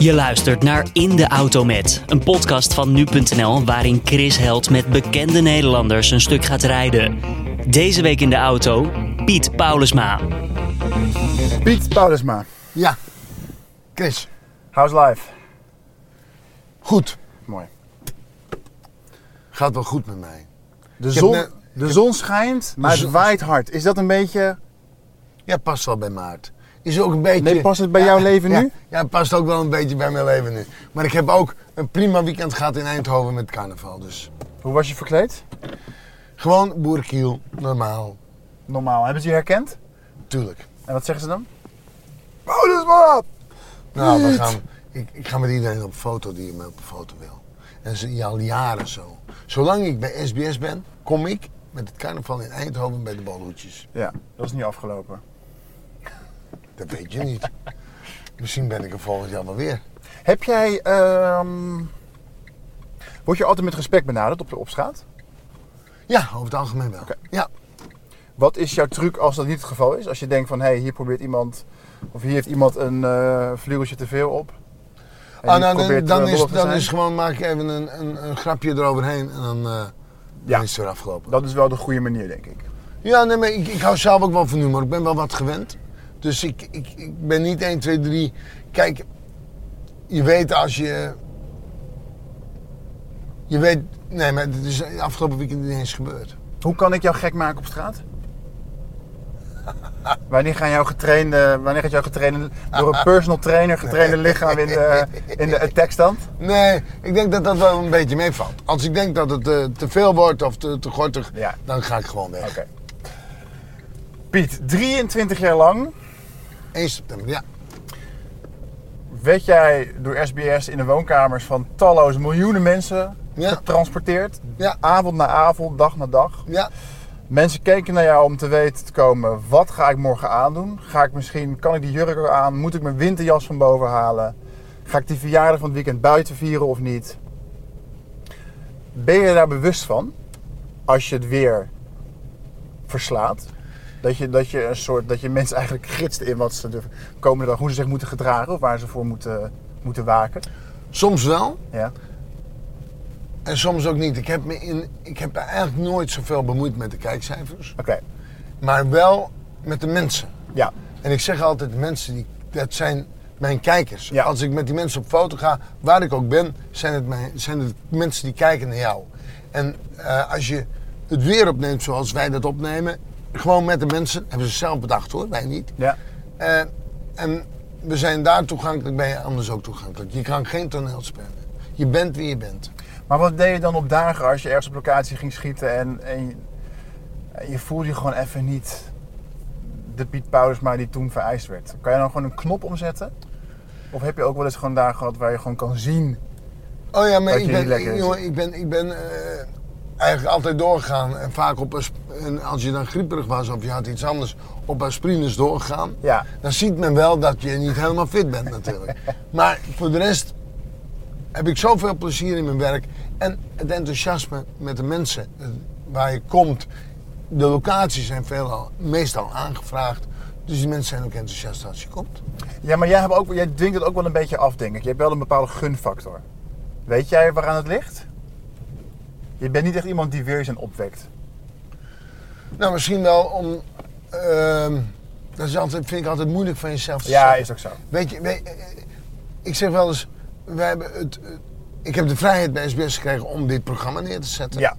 Je luistert naar In de Auto Met, een podcast van nu.nl waarin Chris Held met bekende Nederlanders een stuk gaat rijden. Deze week in de auto Piet Paulusma. Piet Paulusma, Ja. Chris, how's life? goed. Mooi. Gaat wel goed met mij. De, zon, de zon schijnt, maar het waait hard. Is dat een beetje... Ja, past wel bij Maart. Is ook een beetje... Nee, past het bij jouw leven ja, nu? Ja, het past ook wel een beetje bij mijn leven nu. Maar ik heb ook een prima weekend gehad in Eindhoven met carnaval. Dus Hoe was je verkleed? gewoon boerenkiel, normaal. Normaal. Hebben ze je herkend? Tuurlijk. En wat zeggen ze dan? Paulusma! Nou, we gaan, ik, ik ga met iedereen op foto die me op een foto wil. En ze al jaren zo. Zolang ik bij SBS ben, kom ik met het carnaval in Eindhoven bij de bolhoedjes. Ja, dat is niet afgelopen. Dat weet je niet. Misschien ben ik er volgend jaar wel weer. Heb jij... ehm, Word je altijd met respect benaderd op, op straat? Ja, over het algemeen wel. Ja. Wat is jouw truc als dat niet het geval is? Als je denkt van, hé, hey, hier probeert iemand... Of hier heeft iemand een eh vleugeltje te veel op. En Ah, nou, dan, dan, eh, is, dan is gewoon, maak je even een, een, een grapje eroverheen en dan, eh, Ja. dan is het weer afgelopen. Dat is wel de goede manier, denk ik. Ja, nee, maar ik, ik hou zelf ook wel van humor. Ik ben wel wat gewend. Dus ik, ik, ik ben niet 1, 2, 3. Kijk, je weet als je. Je weet. Nee, maar het is afgelopen weekend niet eens gebeurd. Hoe kan ik jou gek maken op straat? wanneer, gaan jouw getrainde, wanneer gaat jouw getrainde, door een personal trainer getrainde lichaam in de, in de attackstand? Nee, ik denk dat dat wel een beetje meevalt. Als ik denk dat het eh, te veel wordt of te, te gortig, Ja. dan ga ik gewoon weg. Piet, 23 jaar lang 1 september, ja. werd jij door SBS in de woonkamers van talloze miljoenen mensen Ja. getransporteerd. Ja. Avond na avond, dag na dag. Ja, Mensen keken naar jou om te weten te komen, wat ga ik morgen aandoen? Ga ik misschien, kan ik die jurk aan? Moet ik mijn winterjas van boven halen? Ga ik die verjaardag van het weekend buiten vieren of niet? Ben je daar bewust van, als je het weer verslaat? Dat je, dat je, een soort, dat je mensen eigenlijk gidst in wat ze de komende dag, hoe ze zich moeten gedragen of waar ze voor moeten, moeten waken? soms wel. Ja. En soms ook niet. Ik heb me, in, ik heb eigenlijk nooit zoveel bemoeid met de kijkcijfers. Oké. Maar wel met de mensen. Ja. En ik zeg altijd, mensen, die, dat zijn mijn kijkers. Ja. Als ik met die mensen op foto ga, waar ik ook ben, zijn het, mijn, zijn het mensen die kijken naar jou. En eh, als je het weer opneemt zoals wij dat opnemen, gewoon met de mensen, hebben ze zelf bedacht hoor, wij niet. Ja. Eh, en we zijn daar toegankelijk, ben je anders ook toegankelijk. Je kan geen toneel spelen. Je bent wie je bent. Maar wat deed je dan op dagen als je ergens op locatie ging schieten en, en, je, en je voelde je gewoon even niet de Piet Paulusma die toen vereist werd? Kan je dan gewoon een knop omzetten? Of heb je ook wel eens gewoon dagen gehad waar je gewoon kan zien? Oh ja, maar ik ben, ik, is. jongen, ik ben, ik ben eh, eigenlijk altijd doorgegaan. En vaak op en als je dan grieperig was of je had iets anders, op aspirines doorgegaan. Ja. Dan ziet men wel dat je niet helemaal fit bent natuurlijk. maar voor de rest heb ik zoveel plezier in mijn werk. En het enthousiasme met de mensen eh, waar je komt. De locaties zijn veelal, meestal aangevraagd. Dus die mensen zijn ook enthousiast als je komt. Ja, maar jij, hebt ook, jij dwingt het ook wel een beetje af, denk ik. Je hebt wel een bepaalde gunfactor. Weet jij waaraan het ligt? Je bent niet echt iemand die weerzin opwekt. Nou, misschien wel om. ehm, dat is altijd, vind ik altijd moeilijk van jezelf te Ja, zeggen. is ook zo. Weet je, weet- eh, ik zeg wel eens, wij hebben het, eh, ik heb de vrijheid bij SBS gekregen om dit programma neer te zetten. Ja.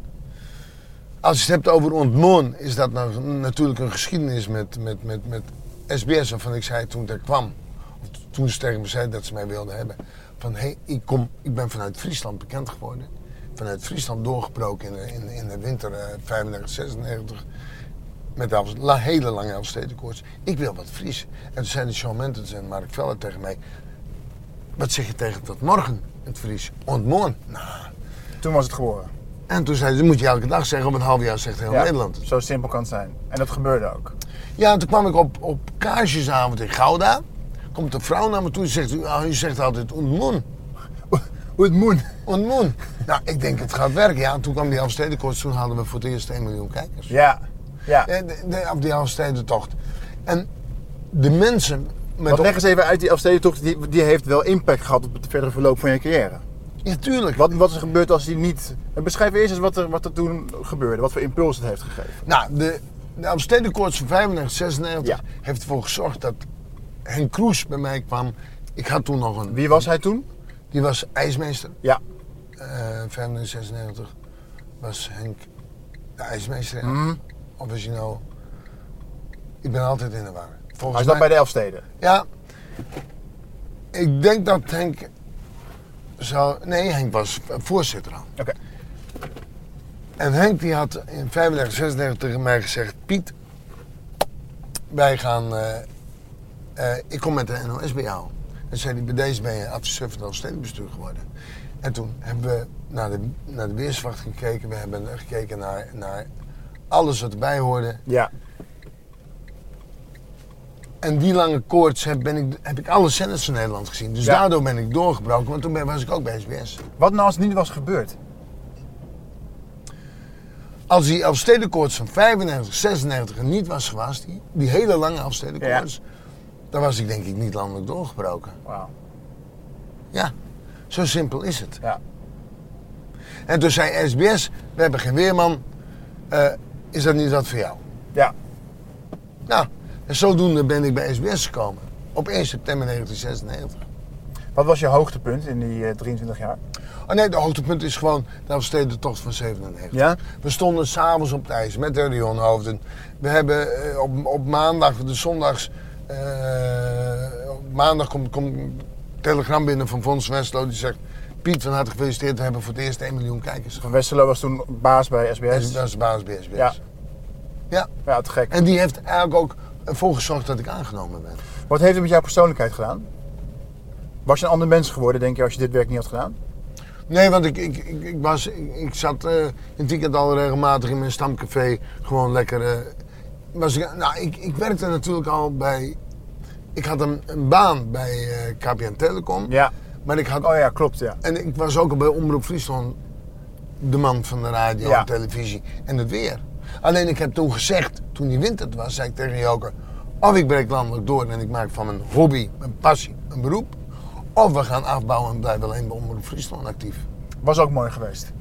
Als je het hebt over ontmoen, is dat nou natuurlijk een geschiedenis met, met, met, met SBS. Waarvan ik zei toen ik daar kwam, of toen ze tegen me zeiden dat ze mij wilden hebben. Van hé, hey, ik, kom, ik ben vanuit Friesland bekend geworden. Vanuit Friesland doorgebroken in de, in, in de winter eh, 95, 96. Met la, hele lange Elfstedenkoorts. Ik wil wat Fries. En toen zei de Sean Mentens en Mark Veller tegen mij. Wat zeg je tegen tot morgen in het Fries? Ontmoen. Nou, Toen was het geboren. en toen zei ze, moet je elke dag zeggen. Op een half jaar zegt heel Ja, Nederland. Zo simpel kan het zijn. En dat gebeurde ook. Ja, en toen kwam ik op, op kaarsjesavond in Gouda. Komt een vrouw naar me toe en zegt, u, ah, u zegt altijd ontmoen. Hoe het moet. Ontmoen. Nou, ik denk het gaat werken. Ja, en toen kwam die Elfstedenkoorts. Toen hadden we voor het eerst 1 miljoen kijkers. Ja. Ja. Eh, de- de- op die Elfstedentocht. En de mensen met Want leg eens even uit, die Elfstedentocht die, die heeft wel impact gehad op het verdere verloop van je carrière. Ja, tuurlijk. Wat, wat is er gebeurd als die niet... Beschrijf eerst eens wat er, wat er toen gebeurde, wat voor impuls het heeft gegeven. Nou, de, de Amstedenkoorts van 95, 96 Ja. heeft ervoor gezorgd dat Henk Kroes bij mij kwam. Ik had toen nog een... Wie was hij toen? Die was ijsmeester. Ja. Eh 95, 96 was Henk de ijsmeester. was hij nou... Ik ben altijd in de war. Hij Volgens zat mij... bij de Elfsteden. Ja. Ik denk dat Henk zou... Nee, Henk was voorzitter al. Oké. En Henk die had in 35, 36 tegen mij gezegd: Piet, wij gaan. eh, eh, ik kom met de NOS bij jou. En zei hij: Bij deze ben je adviseur van het stedenbestuur geworden. En toen hebben we naar de, naar de weerswacht gekeken. We hebben gekeken naar, naar alles wat erbij hoorde. Ja. En die lange koorts heb, ben ik, heb ik alle zenders van Nederland gezien. Dus Ja. daardoor ben ik doorgebroken, want toen ben, was ik ook bij SBS. Wat nou als het niet was gebeurd? Als die Elfstedenkoorts van 95, 96 er niet was geweest, die, die hele lange Elfstedenkoorts, dan was ik denk ik niet landelijk doorgebroken. Wauw. Ja, zo simpel is het. Ja. En toen zei SBS, we hebben geen weerman, Eh, is dat niet wat voor jou? Ja. Nou, en zodoende ben ik bij SBS gekomen. Op 1 september 1996. Wat was je hoogtepunt in die eh, 23 jaar? Oh nee, de hoogtepunt is gewoon de Elfstedentocht van 97. Ja? We stonden s'avonds op het ijs met de Rionhoofden. We hebben eh, op, op maandag, de zondags. Eh, maandag komt een telegram binnen van Fons Westlo die zegt. Piet, van harte gefeliciteerd, we hebben voor het eerst 1 miljoen kijkers. Van Westerlo was toen baas bij SBS. Dat is de baas bij SBS. Ja. ja. Ja, te gek. En die heeft eigenlijk ook ervoor gezorgd dat ik aangenomen ben. Wat heeft het met jouw persoonlijkheid gedaan? Was je een ander mens geworden, denk je, als je dit werk niet had gedaan? Nee, want ik, ik, ik, ik was, ik, ik zat eh, in het weekend al regelmatig in mijn stamcafé. Gewoon lekker. eh, was ik, nou, ik, ik werkte natuurlijk al bij. Ik had een, een baan bij eh, KPN Telecom. Ja. Maar ik had. Oh ja, klopt, ja. En ik was ook al bij Omroep Friesland de man van de radio Ja. en televisie en het weer. Alleen ik heb toen gezegd, toen die winter het was, zei ik tegen Joker... Of ik breek landelijk door en ik maak van mijn hobby, mijn passie, een beroep. Of we gaan afbouwen en blijven alleen bij Omroep Friesland actief. Was ook mooi geweest.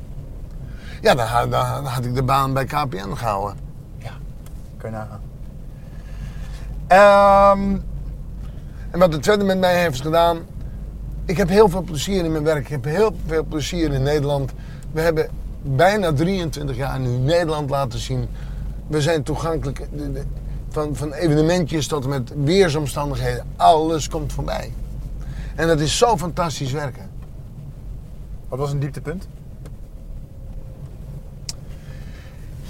Ja, dan, dan had ik de baan bij KPN gehouden. Kun je nagaan. Ehm, En wat het verder met mij heeft gedaan... Ik heb heel veel plezier in mijn werk. Ik heb heel veel plezier in Nederland. We hebben bijna 23 jaar nu Nederland laten zien. We zijn toegankelijk de- de- van, van evenementjes tot met weersomstandigheden. Alles komt voorbij. En dat is zo fantastisch werken. wat was een dieptepunt?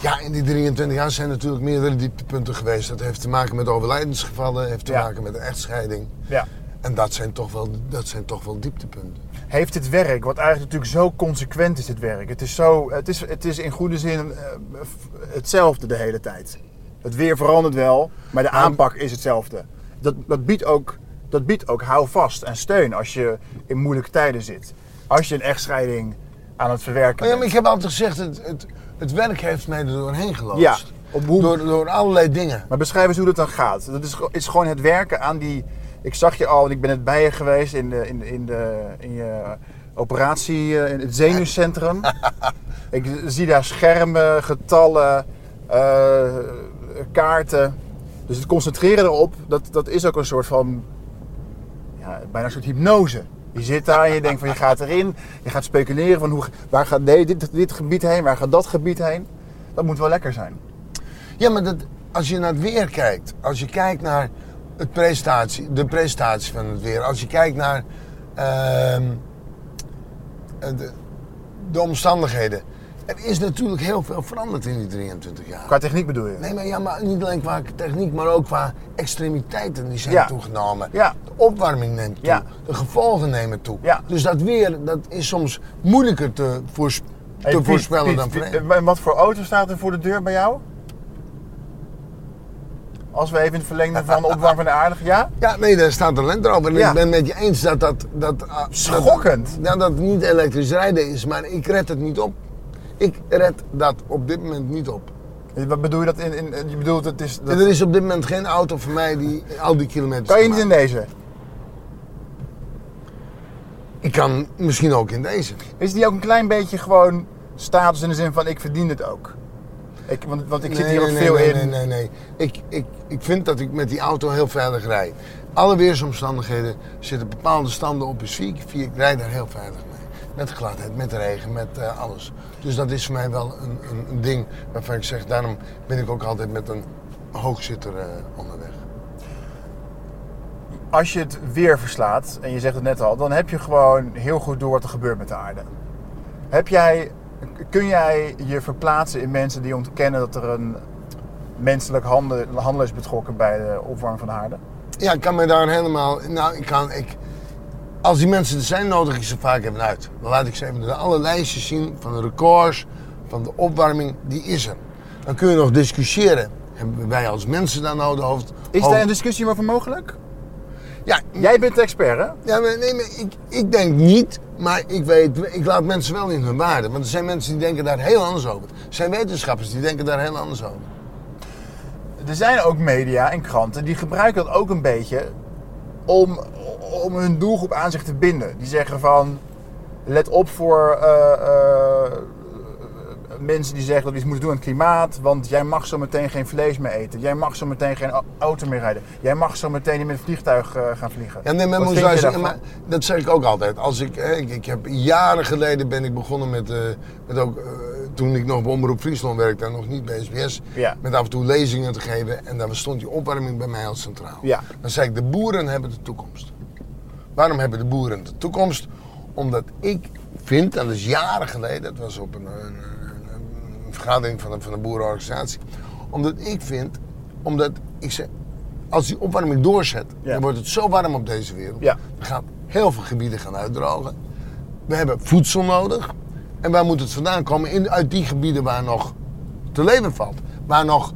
Ja, in die 23 jaar zijn natuurlijk meerdere dieptepunten geweest. Dat heeft te maken met overlijdensgevallen, heeft te Ja. maken met echtscheiding. Ja. En dat zijn toch wel, dat zijn toch wel dieptepunten. Heeft het werk, wat eigenlijk natuurlijk zo consequent is, het werk. Het is, zo, het is, het is in goede zin eh, hetzelfde de hele tijd. Het weer verandert wel, maar de Maar- aanpak is hetzelfde. Dat, dat, biedt ook, dat biedt ook houvast en steun als je in moeilijke tijden zit. Als je een echtscheiding aan het verwerken Maar ja, maar ik heb altijd gezegd, het, het, het werk heeft mij er doorheen geloosd. Ja, op hoe- door, door allerlei dingen. Maar beschrijf eens hoe dat dan gaat. Dat is, is gewoon het werken aan die... Ik zag je al, en ik ben net bij je geweest in, de, in, de, in, de, in je operatie, eh, in het zenuwcentrum. ik zie daar schermen, getallen, eh, kaarten. Dus het concentreren erop, dat, dat is ook een soort van... Ja, bijna een soort hypnose. Je zit daar en je denkt van je gaat erin. Je gaat speculeren van hoe, waar gaat dit, dit gebied heen, waar gaat dat gebied heen. Dat moet wel lekker zijn. Ja, maar dat, als je naar het weer kijkt, als je kijkt naar het prestatie, de prestatie van het weer, als je kijkt naar ehm, eh, de omstandigheden. Er is natuurlijk heel veel veranderd in die 23 jaar. Qua techniek bedoel je? Nee, maar, ja, maar niet alleen qua techniek, maar ook qua extremiteiten die zijn Ja. toegenomen. Ja. De opwarming neemt toe, Ja. de gevolgen nemen toe. Ja. Dus dat weer dat is soms moeilijker te, voors- te Hey, Piet, voorspellen Piet, dan voorheen. En wat voor auto staat er voor de deur bij jou? Als we even in het verlengde van opwarming van de aardige, ja? Ja, nee, daar staat een Land Rover. En Ja. ik ben met je eens dat dat... dat ah, Schokkend. Dat, dat het niet elektrisch rijden is, maar ik red het niet op. Ik red dat op dit moment niet op. Wat bedoel je dat in... in je bedoelt, het is... Dat, er is op dit moment geen auto voor mij die al die kilometers kan je niet in deze? Ik kan misschien ook in deze. Is die ook een klein beetje gewoon status in de zin van ik verdien het ook? Ik, want, want ik zit Nee, hier ook nee, veel nee, in. Nee, nee, nee. Ik, ik, ik vind dat ik met die auto heel veilig rijd. Alle weersomstandigheden zitten bepaalde standen op een vier. vier ik rijd daar heel veilig mee. Met de gladheid, met de regen, met eh, alles. Dus dat is voor mij wel een, een, een ding waarvan ik zeg, daarom ben ik ook altijd met een hoogzitter eh, onderweg. Als je het weer verslaat, en je zegt het net al, dan heb je gewoon heel goed door wat er gebeurt met de aarde. Heb jij, kun jij je verplaatsen in mensen die ontkennen dat er een menselijk handel, handel is betrokken bij de opwarming van de aarde? Ja, ik kan me daar helemaal. Nou, ik kan. Ik, als die mensen er zijn, nodig ik ze vaak even uit. Dan laat ik ze even alle lijstjes zien van de records, van de opwarming, die is er. Dan kun je nog discussiëren. Hebben wij als mensen daar nou de hoofd. Is daar een discussie over mogelijk? Ja, Jij bent de expert, hè? ja maar nee, maar ik, ik denk niet, maar ik weet, ik laat mensen wel in hun waarde. Want er zijn mensen die denken daar heel anders over. Er zijn wetenschappers die denken daar heel anders over. Er zijn ook media en kranten die gebruiken dat ook een beetje om, om hun doelgroep aan zich te binden. Die zeggen van, let op voor eh, eh, mensen die zeggen dat we iets moeten doen aan het klimaat, want jij mag zo meteen geen vlees meer eten. Jij mag zo meteen geen au- auto meer rijden. Jij mag zo meteen niet met een vliegtuig eh, gaan vliegen. Ja, nee, maar, moet luisteren, daarvan? maar dat zeg ik ook altijd. Als ik, ik, ik heb jaren geleden ben ik begonnen met, met ook, toen ik nog bij Omroep Friesland werkte en nog niet bij SBS, Ja. met af en toe lezingen te geven. En dan stond die opwarming bij mij als centraal. Ja. Dan zei ik, de boeren hebben de toekomst. Waarom hebben de boeren de toekomst? Omdat ik vind, en dat is jaren geleden, dat was op een, een, een- een vergadering van een, van een boerenorganisatie. Omdat ik vind, omdat ik zeg, als die opwarming doorzet, Ja. dan wordt het zo warm op deze wereld. Ja. Dan gaan heel veel gebieden gaan uitdrogen. We hebben voedsel nodig. En waar moet het vandaan komen? In, uit die gebieden waar nog te leven valt. Waar nog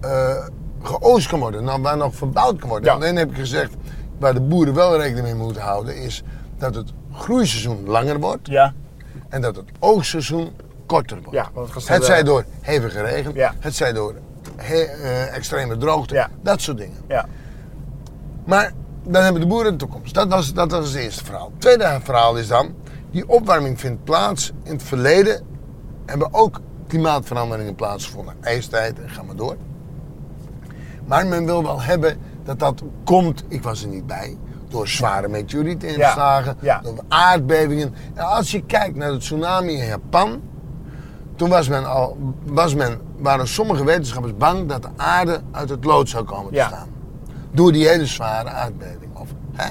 eh geoost kan worden. Nou, waar nog verbouwd kan worden. Ja. Alleen heb ik gezegd, waar de boeren wel rekening mee moeten houden, is dat het groeiseizoen langer wordt. Ja, En dat het oogstseizoen korter wordt. ja want het zij door hevige regen, Ja. het zij door he- eh, extreme droogte, Ja. dat soort dingen. Ja, Maar dan hebben de boeren de toekomst. Dat was, dat was het eerste verhaal. Het tweede verhaal is dan, die opwarming vindt plaats. In het verleden hebben ook klimaatveranderingen plaatsgevonden. IJstijd en ga maar door. Maar men wil wel hebben dat dat komt, ik was er niet bij, door zware meteorietinslagen, Ja, ja. door aardbevingen. En als je kijkt naar de tsunami in Japan, toen was men al, was men, waren sommige wetenschappers bang dat de aarde uit het lood zou komen te Ja. staan. Door die hele zware aardbeving. Of, hè?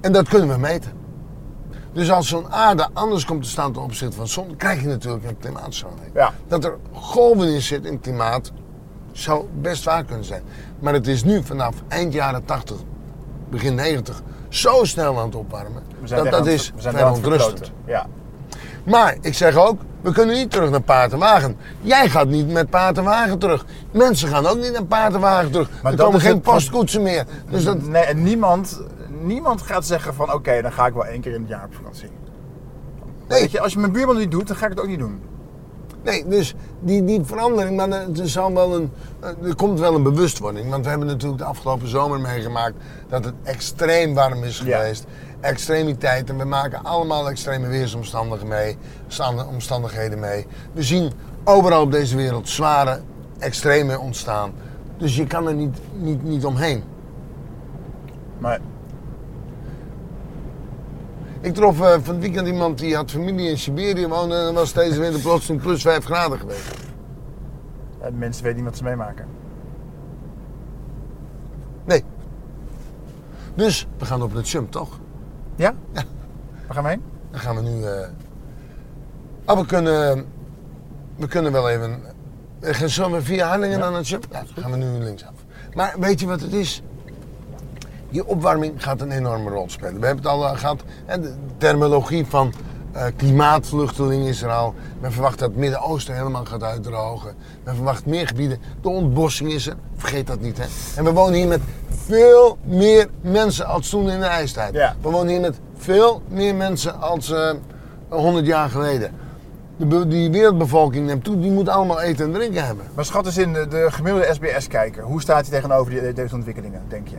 En dat kunnen we meten. Dus als zo'n aarde anders komt te staan ten opzichte van de zon, krijg je natuurlijk een klimaatverandering. Ja. Dat er golven in zitten in het klimaat, zou best waar kunnen zijn. Maar het is nu vanaf eind jaren 80, begin 90, zo snel aan het opwarmen. dat is we zijn vrij aan het ontrustend. verkloten. Ja. Maar ik zeg ook, we kunnen niet terug naar paard en wagen. Jij gaat niet met paard en wagen terug. Mensen gaan ook niet naar paard en wagen terug. Maar er komen geen postkoetsen meer. Dus dat, Nee, en niemand, niemand gaat zeggen van oké, dan ga ik wel één keer in het jaar op vakantie. Nee. Weet je, als je mijn buurman niet doet, dan ga ik het ook niet doen. nee, dus die, die verandering, maar er, zal wel een, er komt wel een bewustwording. Want we hebben natuurlijk de afgelopen zomer meegemaakt dat het extreem warm is Ja. geweest. Extremiteit. En we maken allemaal extreme weersomstandigheden mee, omstandigheden mee. We zien overal op deze wereld zware extreme ontstaan. Dus je kan er niet, niet, niet omheen. Maar Ik trof eh, van het weekend iemand die had familie in Siberië wonen en dan was deze winter plotseling plus 5 graden geweest. mensen weten niet wat ze meemaken. Nee. Dus we gaan op het jump, toch? Ja? Ja. Waar gaan we heen? Dan gaan we nu. eh Oh, we kunnen. We kunnen wel even. eh, Zullen we via Harlingen naar het jump? Ja, dan gaan we nu linksaf. Maar weet je wat het is? Die opwarming gaat een enorme rol spelen. We hebben het al eh, gehad. De terminologie van eh, klimaatvluchteling is er al. Men verwacht dat het Midden-Oosten helemaal gaat uitdrogen. Men verwacht meer gebieden. De ontbossing is er. Vergeet dat niet. Hè. En we wonen hier met veel meer mensen als toen in de ijstijd. Ja. We wonen hier met veel meer mensen als eh 100 jaar geleden. de, die wereldbevolking neemt toe, die moet allemaal eten en drinken hebben. Maar schat eens in, de, de gemiddelde SBS-kijker, hoe staat hij tegenover die, deze ontwikkelingen, denk je?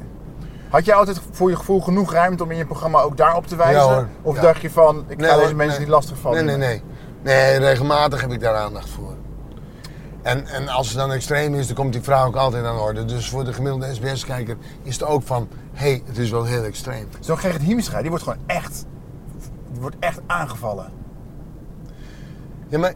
Had jij altijd voor je gevoel genoeg ruimte om in je programma ook daarop te wijzen? Ja, hoor. Of Ja. dacht je van, ik ga hoor, deze mensen nee. niet lastig vallen? Nee, nee, nee. Nee, regelmatig heb ik daar aandacht voor. En, en als het dan extreem is, dan komt die vrouw ook altijd aan de orde. Dus voor de gemiddelde SBS-kijker is het ook van, hé, hey, het is wel heel extreem. Zo'n Gerrit Hiemstra, die wordt gewoon echt, die wordt echt aangevallen. Ja, maar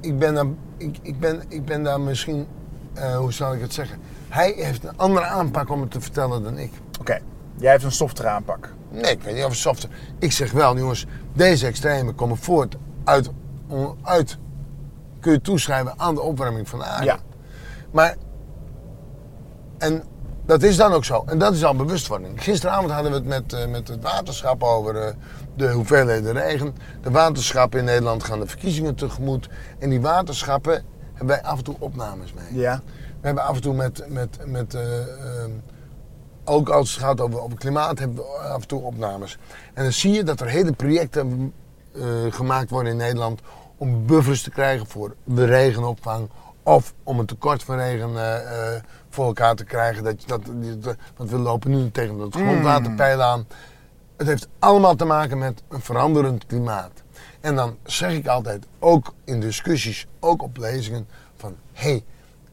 ik ben daar, ik, ik ben, ik ben daar misschien, eh, hoe zal ik het zeggen? Hij heeft een andere aanpak om het te vertellen dan ik. Oké, jij hebt een softere aanpak. Nee, ik weet niet of het software. Ik zeg wel, jongens, deze extremen komen voort uit, uit kun je toeschrijven aan de opwarming van de aarde. Ja. Maar, en dat is dan ook zo. En dat is al bewustwording. Gisteravond hadden we het met, eh, met het waterschap over eh, de hoeveelheden regen. De waterschappen in Nederland gaan de verkiezingen tegemoet. En die waterschappen hebben wij af en toe opnames mee. Ja. We hebben af en toe met, met, met eh, ehm, ook als het gaat over, over klimaat, hebben we af en toe opnames. En dan zie je dat er hele projecten eh, gemaakt worden in Nederland om buffers te krijgen voor de regenopvang. Of om een tekort van regen eh, eh, voor elkaar te krijgen. Dat, dat, dat- want we lopen nu tegen het grondwaterpeil aan. Het heeft allemaal te maken met een veranderend klimaat. En dan zeg ik altijd, ook in discussies, ook op lezingen, van hé, hey,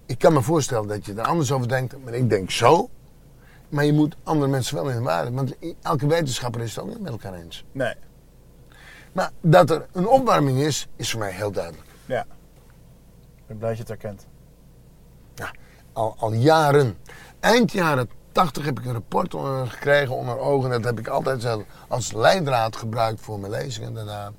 ik kan me voorstellen dat je er anders over denkt, maar ik denk zo. Maar je moet andere mensen wel in de waarde. Want elke wetenschapper is het ook niet met elkaar eens. Nee. Maar dat er een opwarming is, is voor mij heel duidelijk. Ja. Ik ben blij dat je het herkent. Ja, al, al jaren. Eind jaren 80 heb ik een rapport eh, gekregen onder ogen. Dat heb ik altijd als leidraad gebruikt voor mijn lezingen daarna.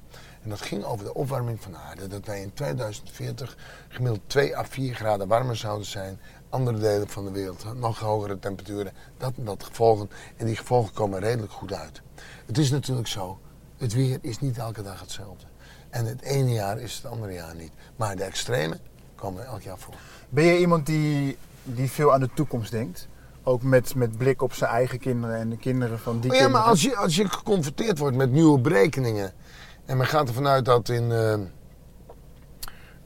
En dat ging over de opwarming van de aarde. Dat wij in 2040 gemiddeld 2 à 4 graden warmer zouden zijn. Andere delen van de wereld nog hogere temperaturen. Dat en dat gevolgen. En die gevolgen komen redelijk goed uit. Het is natuurlijk zo. Het weer is niet elke dag hetzelfde. En het ene jaar is het andere jaar niet. Maar de extreme komen elk jaar voor. Ben je iemand die, die veel aan de toekomst denkt? Ook met, met blik op zijn eigen kinderen en de kinderen van die Oh ja, kinderen? maar als je, als je geconfronteerd wordt met nieuwe berekeningen. En men gaat ervan uit dat in. eh,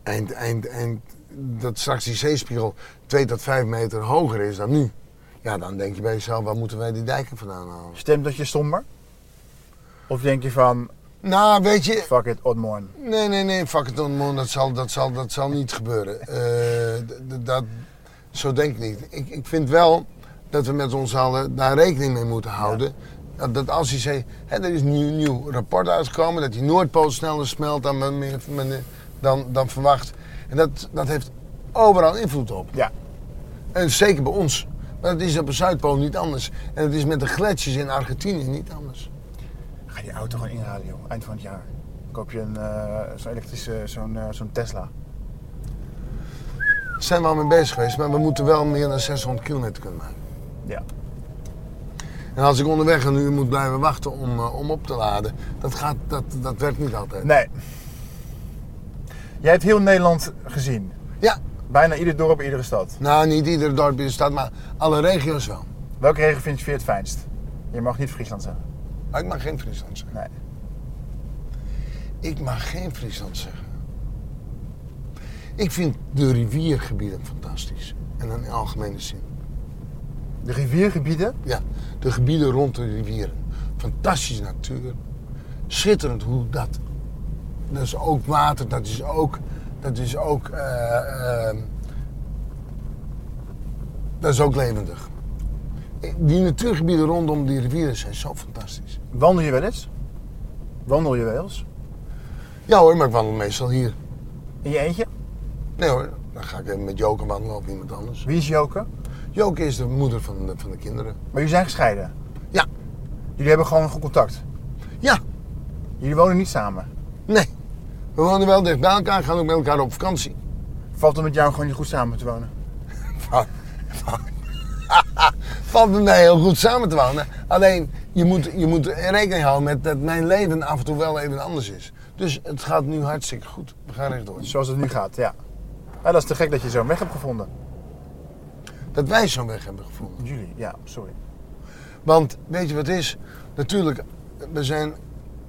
eind, eind, eind. Dat straks die zeespiegel 2 tot 5 meter hoger is dan nu. Ja, dan denk je bij jezelf, waar moeten wij die dijken vandaan halen? Stemt dat je somber? Of denk je van, Nou, weet je. fuck it, Odmorn. Nee, nee, nee, fuck it man, dat zal, dat zal, dat zal niet gebeuren. Eh, dat, zo denk ik niet. Ik, ik vind wel dat we met ons allen daar rekening mee moeten houden. Dat, dat als je zegt, hè, er is een nieuw, nieuw rapport uitgekomen dat die Noordpool sneller smelt dan, men- men- dan, dan verwacht. En dat, dat heeft overal invloed op. Ja. En zeker bij ons. Maar dat is op de Zuidpool niet anders. En het is met de gletsjers in Argentinië niet anders. Ga die auto gewoon inhalen, joh. Eind van het jaar. Koop je een, eh, zo'n elektrische, zo'n eh, zo'n Tesla. Daar zijn we al mee bezig geweest, maar we moeten wel meer dan 600 kilometer kunnen maken. Ja. En als ik onderweg een uur moet blijven wachten om, eh, om op te laden, dat, gaat, dat, dat werkt niet altijd. Nee. Jij hebt heel Nederland gezien. Ja, Bijna ieder dorp, iedere stad. nou niet iedere dorp in de stad, maar alle regio's wel. Welke regio vind je het fijnst? Je mag niet Friesland zeggen. Maar ik mag geen Friesland zeggen. Nee. Ik mag geen Friesland zeggen. Ik vind de riviergebieden fantastisch. En dan in algemene zin. De riviergebieden? Ja, de gebieden rond de rivieren. Fantastische natuur. Schitterend hoe dat. Dat is ook water, dat is ook. Dat is ook. eh, ehm, dat is ook levendig. Die natuurgebieden rondom die rivieren zijn zo fantastisch. Wandel je wel eens? Wandel je wel eens? Ja hoor, maar ik wandel meestal hier. In je eentje? Nee hoor, dan ga ik even met Joke wandelen of iemand anders. Wie is Joke? Joke is de moeder van de, van de kinderen. Maar jullie zijn gescheiden. Ja, Jullie hebben gewoon goed contact. ja, Jullie wonen niet samen. Nee. We wonen wel dicht bij elkaar, gaan ook met elkaar op vakantie. Valt het met jou gewoon niet goed samen te wonen? Valt met mij heel goed samen te wonen. Alleen, je moet, je moet rekening houden met dat mijn leven af en toe wel even anders is. Dus het gaat nu hartstikke goed. We gaan rechtdoor. Zoals het nu gaat, ja. Ja, dat is te gek dat je zo'n weg hebt gevonden. Dat wij zo'n weg hebben gevonden. Jullie, ja, sorry. Want weet je wat het is? Natuurlijk, we zijn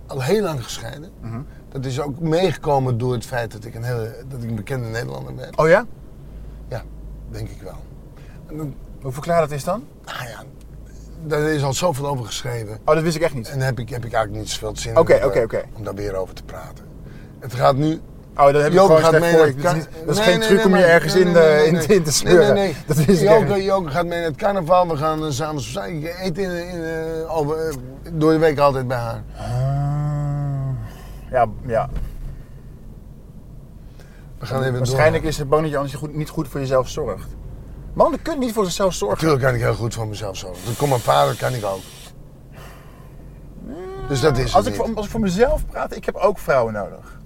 al heel lang gescheiden. Mhm. Dat is ook meegekomen door het feit dat ik een, hele, dat ik een bekende Nederlander ben. Oh ja? Ja, denk ik wel. Dan- Hoe verklaar dat is dan? Nou ja, daar is al zoveel over geschreven. Oh, dat wist ik echt niet. En daar heb ik, heb ik eigenlijk niet zoveel zin in Oké, om, om daar weer over te praten. Het gaat nu... Oh, dat heb ik gewoon mee het Dat is, dat is Nee, geen nee, truc nee, om je ergens in, eh, nee, in, te Nee, smeuren. nee, nee. Dat ik Joke, gaat mee naar het carnaval. We gaan uh. Ik eet in, in, eh, over, door de week altijd bij haar. Ah. Ja, ja. We gaan even Waarschijnlijk door. is het bang dat je anders goed, niet goed voor jezelf zorgt. Mannen kunnen niet voor zichzelf zorgen. Natuurlijk kan ik heel goed voor mezelf zorgen. Dat komt mijn vader, kan ik ook. Dus dat is Als ik, voor, als ik voor mezelf praat, ik heb ook vrouwen nodig.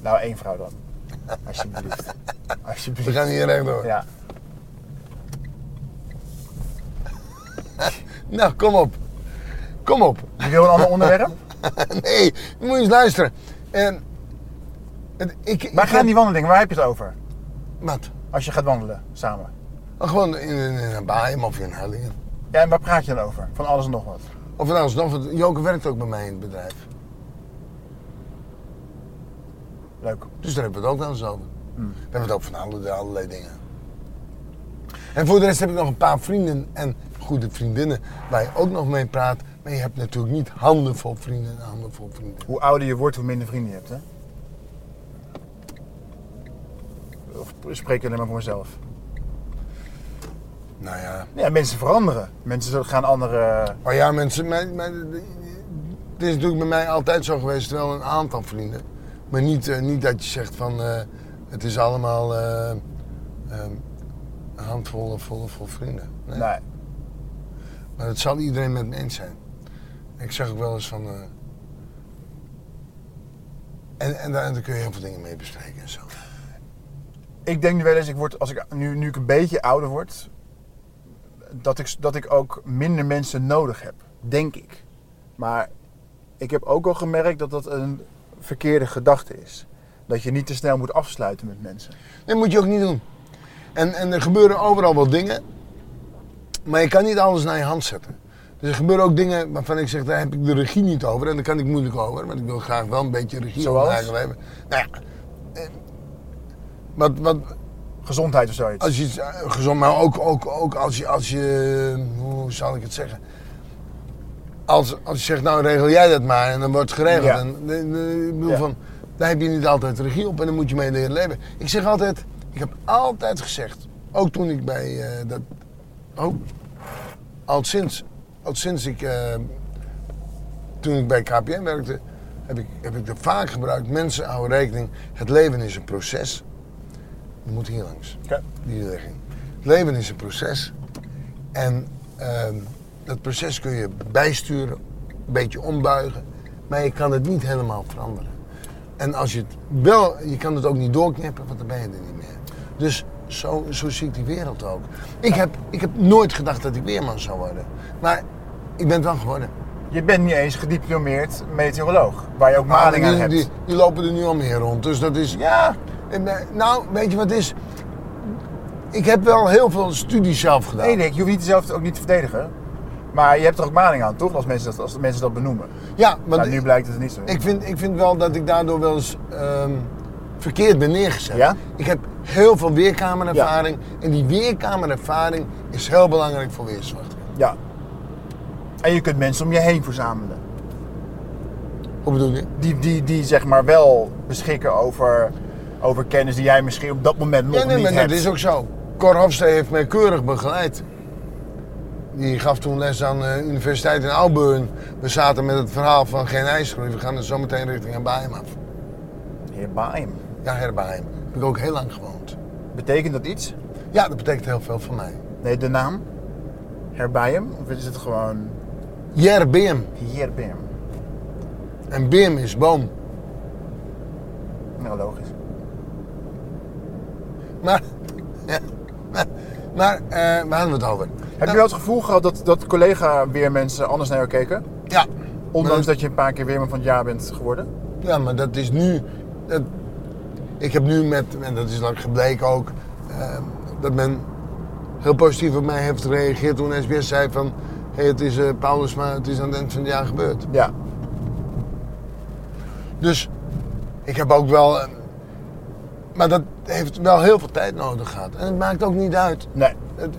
Nou, één vrouw dan. Alsjeblieft. Alsjeblieft. We gaan hier rechtdoor. Ja. Nou, kom op. Kom op. Je wil een ander onderwerp? nee, je moet eens luisteren. Het- ik, gaan heb- die wandelingen? Waar heb je het over? Wat? Als je gaat wandelen, samen. Oh, Gewoon in, in, in een Baaium of in Hellingen. Ja, en waar praat je dan over? Van alles en nog wat. Of van alles nog, want Joke werkt ook bij mij in het bedrijf. Leuk. Dus daar hebben we het ook wel eens over. Hmm. We hebben het ook van allerlei, allerlei dingen. En voor de rest heb ik nog een paar vrienden en goede vriendinnen waar je ook nog mee praat. Maar je hebt natuurlijk niet handenvol vrienden en handenvol vrienden. Hoe ouder je wordt, hoe minder vrienden je hebt, hè? Of spreek ik alleen maar voor mezelf? Nou ja. Ja, mensen veranderen. Mensen gaan andere... Maar ja, mensen, mijn, mijn- het is natuurlijk bij mij altijd zo geweest, wel een aantal vrienden. Maar niet, eh, niet dat je zegt van eh, het is allemaal eh, ehm, een handvol vol, vol vrienden. Nee. Nee. Maar dat zal iedereen met me eens zijn. Ik zeg ook wel eens van. eh, en, en daar, daar kun je heel veel dingen mee bespreken en zo. Ik denk nu wel eens, ik word, als ik, nu, nu ik een beetje ouder word, dat ik, dat ik ook minder mensen nodig heb. Denk ik. Maar ik heb ook al gemerkt dat dat een verkeerde gedachte is. Dat je niet te snel moet afsluiten met mensen. Dat moet je ook niet doen. En, en er gebeuren overal wel dingen. Maar je kan niet alles naar je hand zetten. Dus er gebeuren ook dingen waarvan ik zeg, daar heb ik de regie niet over. En daar kan ik moeilijk over. Want ik wil graag wel een beetje regie over Zoals? eigen leven. Nou ja. eh, Wat, wat, Gezondheid of zoiets. als je eh, gezond, maar ook, ook, ook als je, als je, hoe zal ik het zeggen? Als, als je zegt, nou regel jij dat maar en dan wordt het geregeld. Ja. En, ik bedoel Ja. van, daar heb je niet altijd regie op en dan moet je mee leren leven. Ik zeg altijd, ik heb altijd gezegd, ook toen ik bij eh, dat, oh, al sinds, al sinds ik, eh, toen ik bij KPN werkte, heb ik, heb ik dat vaak gebruikt. Mensen houden rekening, het leven is een proces. Je moet hier langs die ligging. Het leven is een proces. En ehm, dat proces kun je bijsturen, een beetje ombuigen. Maar je kan het niet helemaal veranderen. En als je het wel, je kan het ook niet doorknippen, want dan ben je er niet meer. Dus zo, zo zie ik die wereld ook. Ik heb, ik heb nooit gedacht dat ik weerman zou worden. Maar ik ben het wel geworden. Je bent niet eens gediplomeerd meteoroloog. Waar je ook maling aan die, hebt. die, die lopen er nu al meer rond. Dus dat is. Ja, En, eh, Nou, weet je wat het is? Ik heb wel heel veel studies zelf gedaan. nee, nee, je hoeft niet zelf ook niet te verdedigen. Maar je hebt er ook maling aan, toch? Als mensen dat, als mensen dat benoemen. Ja, want Nou, nu blijkt het niet zo. ik, vind, ik vind wel dat ik daardoor wel eens ehm, verkeerd ben neergezet. Ja? Ik heb heel veel weerkamerervaring. En die weerkamerervaring is heel belangrijk voor weerswacht. Ja. En je kunt mensen om je heen verzamelen. Hoe bedoel je? Die, die, die zeg maar wel beschikken over, over kennis die jij misschien op dat moment nog Ja, nee, niet maar hebt. dat is ook zo. Cor Hofstee heeft mij keurig begeleid. Die gaf toen les aan de universiteit in Auburn. We zaten met het verhaal van geen ijsgroei. We gaan er zo meteen richting Herbaim af. Heer Baim. Ja, Herbaim. Heb ik ook heel lang gewoond. Betekent dat iets? Ja, dat betekent heel veel voor mij. Nee, de naam? Herbaim? Of is het gewoon Jerbeem. Heerbaim? En beem is boom. Nou, logisch. Maar, ja, maar, maar eh, waar hadden we het over? Heb je wel het gevoel gehad dat, dat collega weer mensen anders naar jou keken? Ja. Ondanks Maar- dat je een paar keer weerman van het jaar bent geworden? Ja, maar dat is nu. Dat, ik heb nu met, en dat is lang gebleken ook, eh, dat men heel positief op mij heeft gereageerd toen SBS zei van. Hey, het is eh, Paulus, maar het is aan het eind van het jaar gebeurd. Ja. Dus Ik heb ook wel. eh, Maar dat heeft wel heel veel tijd nodig gehad. En het maakt ook niet uit. Nee. Het-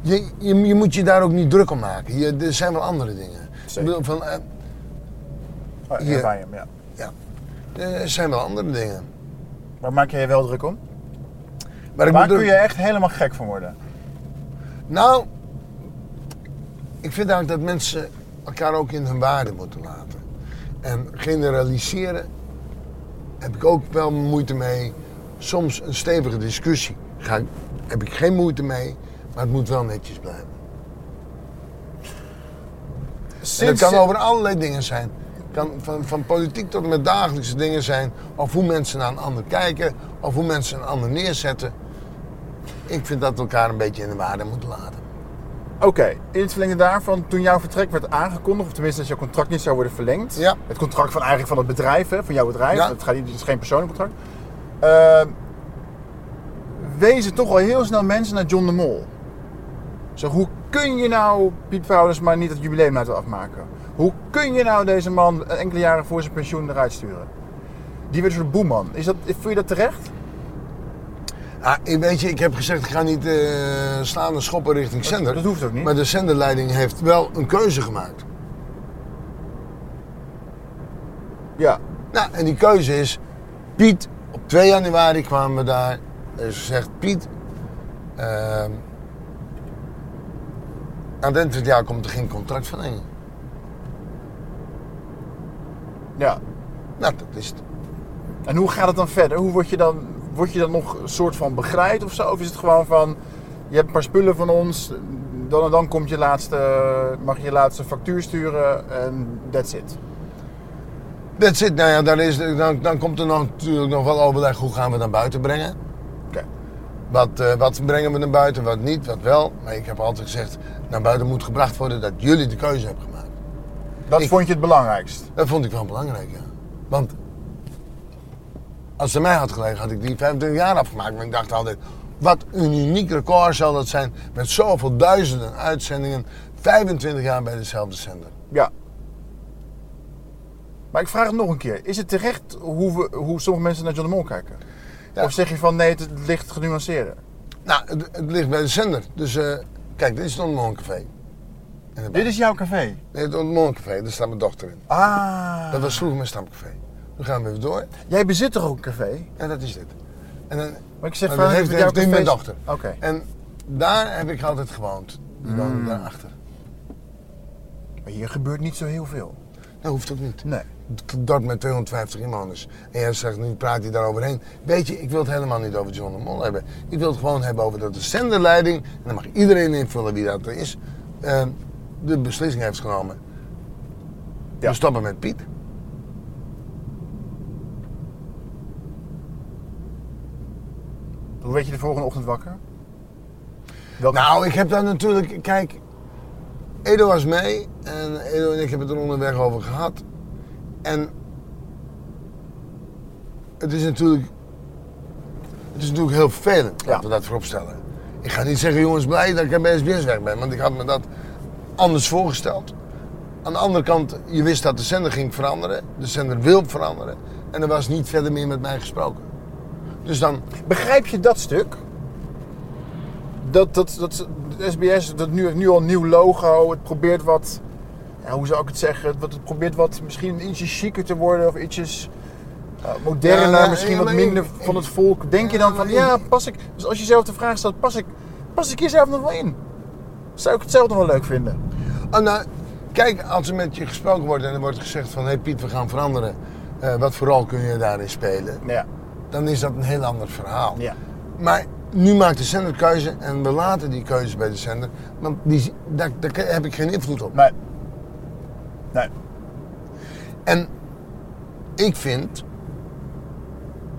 Je, je, je moet je daar ook niet druk om maken. Je, er zijn wel andere dingen. Zeker. Ik bedoel, van, Oh, Hier. hem, ja. ja, er zijn wel andere dingen. Waar maak je je wel druk om? Maar Waar kun je echt helemaal gek van worden? Nou, ik vind eigenlijk dat mensen elkaar ook in hun waarde moeten laten. En generaliseren heb ik ook wel moeite mee. Soms een stevige discussie ga heb ik geen moeite mee, maar het moet wel netjes blijven. En het Sinds, kan over allerlei dingen zijn. Kan van, van politiek tot en met dagelijkse dingen zijn. Of hoe mensen naar een ander kijken. Of hoe mensen een ander neerzetten. Ik vind dat we elkaar een beetje in de waarde moeten laten. Oké, in het verlengde daarvan, toen jouw vertrek werd aangekondigd, of tenminste dat jouw contract niet zou worden verlengd. Ja. Het contract van eigenlijk van het bedrijf, hè, van jouw bedrijf. Ja. Het, gaat niet, het is geen persoonlijk contract. Ehm, wezen toch al heel snel mensen naar John de Mol. Zo, hoe kun je nou Piet Paulus maar niet het jubileum laten afmaken? Hoe kun je nou deze man enkele jaren voor zijn pensioen eruit sturen? Die werd een soort boeman. Is dat, voel je dat terecht? Ah, ik- weet je, ik heb gezegd, ik ga niet eh, slaan en schoppen richting zender. dat hoeft ook niet. Maar de zenderleiding heeft wel een keuze gemaakt. Ja. Nou, en die keuze is, Piet, op 2 januari kwamen we daar. Er is gezegd, Piet, ehm aan het eind van het jaar komt er geen contractverlenging. Ja. Nou, dat is het. En hoe gaat het dan verder? Hoe word je dan, word je dan nog een soort van begeleid of zo? Of is het gewoon van, je hebt een paar spullen van ons, dan en dan komt je laatste, mag je je laatste factuur sturen en that's it. That's it. Nou ja, dan, is, dan, dan komt er nog, natuurlijk nog wel overleg, hoe gaan we naar buiten brengen? Oké. Wat, eh, wat brengen we naar buiten, wat niet, wat wel. Maar ik heb altijd gezegd, naar buiten moet gebracht worden dat jullie de keuze hebben gemaakt. Dat Ik- vond je het belangrijkst. Dat vond ik wel belangrijk, ja. Want als aan mij had gelegen, had ik die 25 jaar afgemaakt. Maar ik dacht altijd, wat een uniek record zal dat zijn. Met zoveel duizenden uitzendingen, 25 jaar bij dezelfde zender. Ja. Maar ik vraag het nog een keer. Is het terecht hoe, we, hoe sommige mensen naar John de Mol kijken? Ja. Of zeg je van nee, het ligt genuanceerder? Nou, het, het ligt bij de zender. Dus eh, kijk, dit is het Ontmoncafé. Dit is jouw café? Nee, het Ontmoncafé, daar staat mijn dochter in. Ah. Dat was vroeger mijn stamcafé. Nu gaan we even door. Jij bezit toch ook een café? En dat is dit. En dan, Maar ik zeg Maar van, dat heeft- heeft café mijn dochter. Oké. en daar heb ik altijd gewoond. Die woonde Mm. daarachter. Maar hier gebeurt niet zo heel veel. Dat hoeft ook niet. Nee. Dorp met 250 inwoners. En jij zegt, nu praat hij daar overheen. Weet je, ik wil het helemaal niet over John de Mol hebben. Ik wil het gewoon hebben over dat de zenderleiding, en dan mag iedereen invullen wie dat is, eh, de beslissing heeft genomen. Ja. We stoppen met Piet. Hoe werd je de volgende ochtend wakker? Welke... Nou, ik heb daar natuurlijk, kijk, Edo was mee en Edo en ik hebben het er onderweg over gehad. En het is natuurlijk, het is natuurlijk heel vervelend, Ja. laten we dat voorop stellen. Ik ga niet zeggen, jongens, blij dat ik bij SBS weg ben, want ik had me dat anders voorgesteld. Aan de andere kant, je wist dat de zender ging veranderen, de zender wil veranderen en er was niet verder meer met mij gesproken. Dus dan, Begrijp je dat stuk? Dat, dat, dat SBS dat nu, nu al een nieuw logo. Het probeert wat, ja, hoe zou ik het zeggen? Het, het probeert wat misschien ietsje chiquer te worden of ietsjes eh, moderner, Ja, misschien wat minder van het volk. Denk je dan van, ja, pas ik. Dus als je zelf de vraag stelt, pas ik, pas ik hier zelf nog wel in? Zou ik het zelf nog wel leuk vinden? Oh, nou, kijk, als er met je gesproken wordt en er wordt gezegd van... hé hey Piet, we gaan veranderen. Eh, wat voor rol kun je daarin spelen? Ja. Dan is dat een heel ander verhaal. ja. Maar nu maakt de zender keuze en we laten die keuze bij de zender. Want die, daar, daar heb ik geen invloed op. Nee. Nee. En ik vind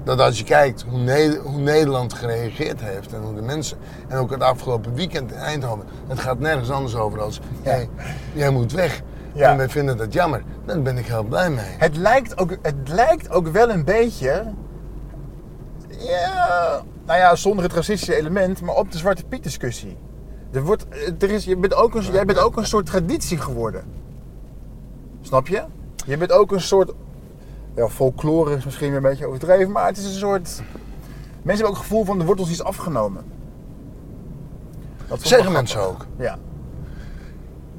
dat als je kijkt hoe, Ne- hoe Nederland gereageerd heeft en hoe de mensen, en ook het afgelopen weekend in Eindhoven, het gaat nergens anders over als jij, jij moet weg. Ja. En wij vinden dat jammer. Daar ben ik heel blij mee. Het lijkt ook, het lijkt ook wel een beetje. Ja, nou ja, zonder het racistische element, maar op de Zwarte Piet discussie. Er wordt, er is, je bent ook een, jij bent ook een soort traditie geworden. Snap je? Je bent ook een soort ja, folklore is misschien weer een beetje overdreven, maar het is een soort. Mensen hebben ook het gevoel van de wortels iets afgenomen. Dat Zeggen mensen ook. Ja.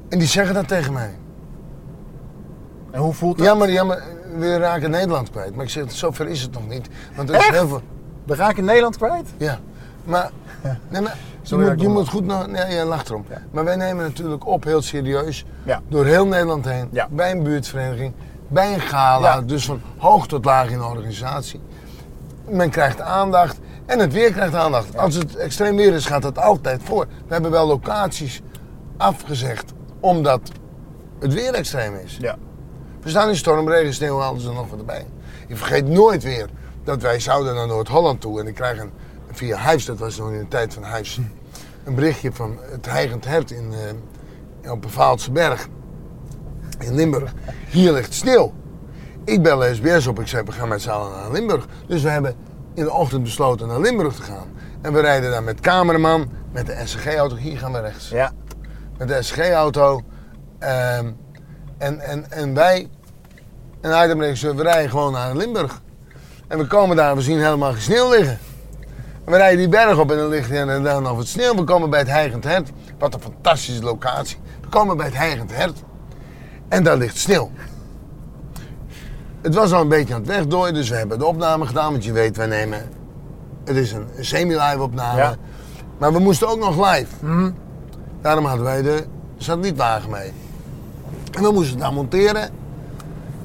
En die zeggen dat tegen mij. En hoe voelt dat? Ja, maar, ja, maar we raken Nederland kwijt. Maar ik zeg, zover is het nog niet. Want er is Echt? heel veel... We raken Nederland kwijt? Ja, maar, nee, maar je, Sorry dat moet, je moet goed naar. Nee, jij lacht erom. Ja. Maar wij nemen natuurlijk op heel serieus. Ja. Door heel Nederland heen. Ja. Bij een buurtvereniging. Bij een gala. Ja. Dus van hoog tot laag in de organisatie. Men krijgt aandacht. En het weer krijgt aandacht. Als het extreem weer is, gaat het altijd voor. We hebben wel locaties afgezegd. Omdat het weer extreem is. Ja. We staan in storm, regen, sneeuw, alles er nog wat erbij. Ik vergeet nooit weer dat wij zouden naar Noord-Holland toe. En ik krijg een, via Huis, dat was nog in de tijd van Huis, een berichtje van het Heigend Hert in, eh, op de Vaaltse Berg in Limburg. Hier ligt sneeuw. Ik bel SBS op, ik zei we gaan met z'n allen naar Limburg. Dus we hebben in de ochtend besloten naar Limburg te gaan. En we rijden daar met cameraman, met de SCG-auto, hier gaan we rechts Ja. met de SG-auto. Ehm, en, en, en wij, en itemregisseur, we rijden gewoon naar Limburg. En we komen daar en we zien helemaal geen sneeuw liggen. En we rijden die berg op en dan ligt er dan nog wat sneeuw. We komen bij het Heigend Hert. Wat een fantastische locatie. We komen bij het Heigend Hert. En daar ligt sneeuw. Het was al een beetje aan het wegdooien, dus we hebben de opname gedaan. Want je weet, wij nemen... Het is een semi-live opname. Ja. Maar we moesten ook nog live. Daarom hadden wij de satellietwagen mee. En we moesten het nou monteren.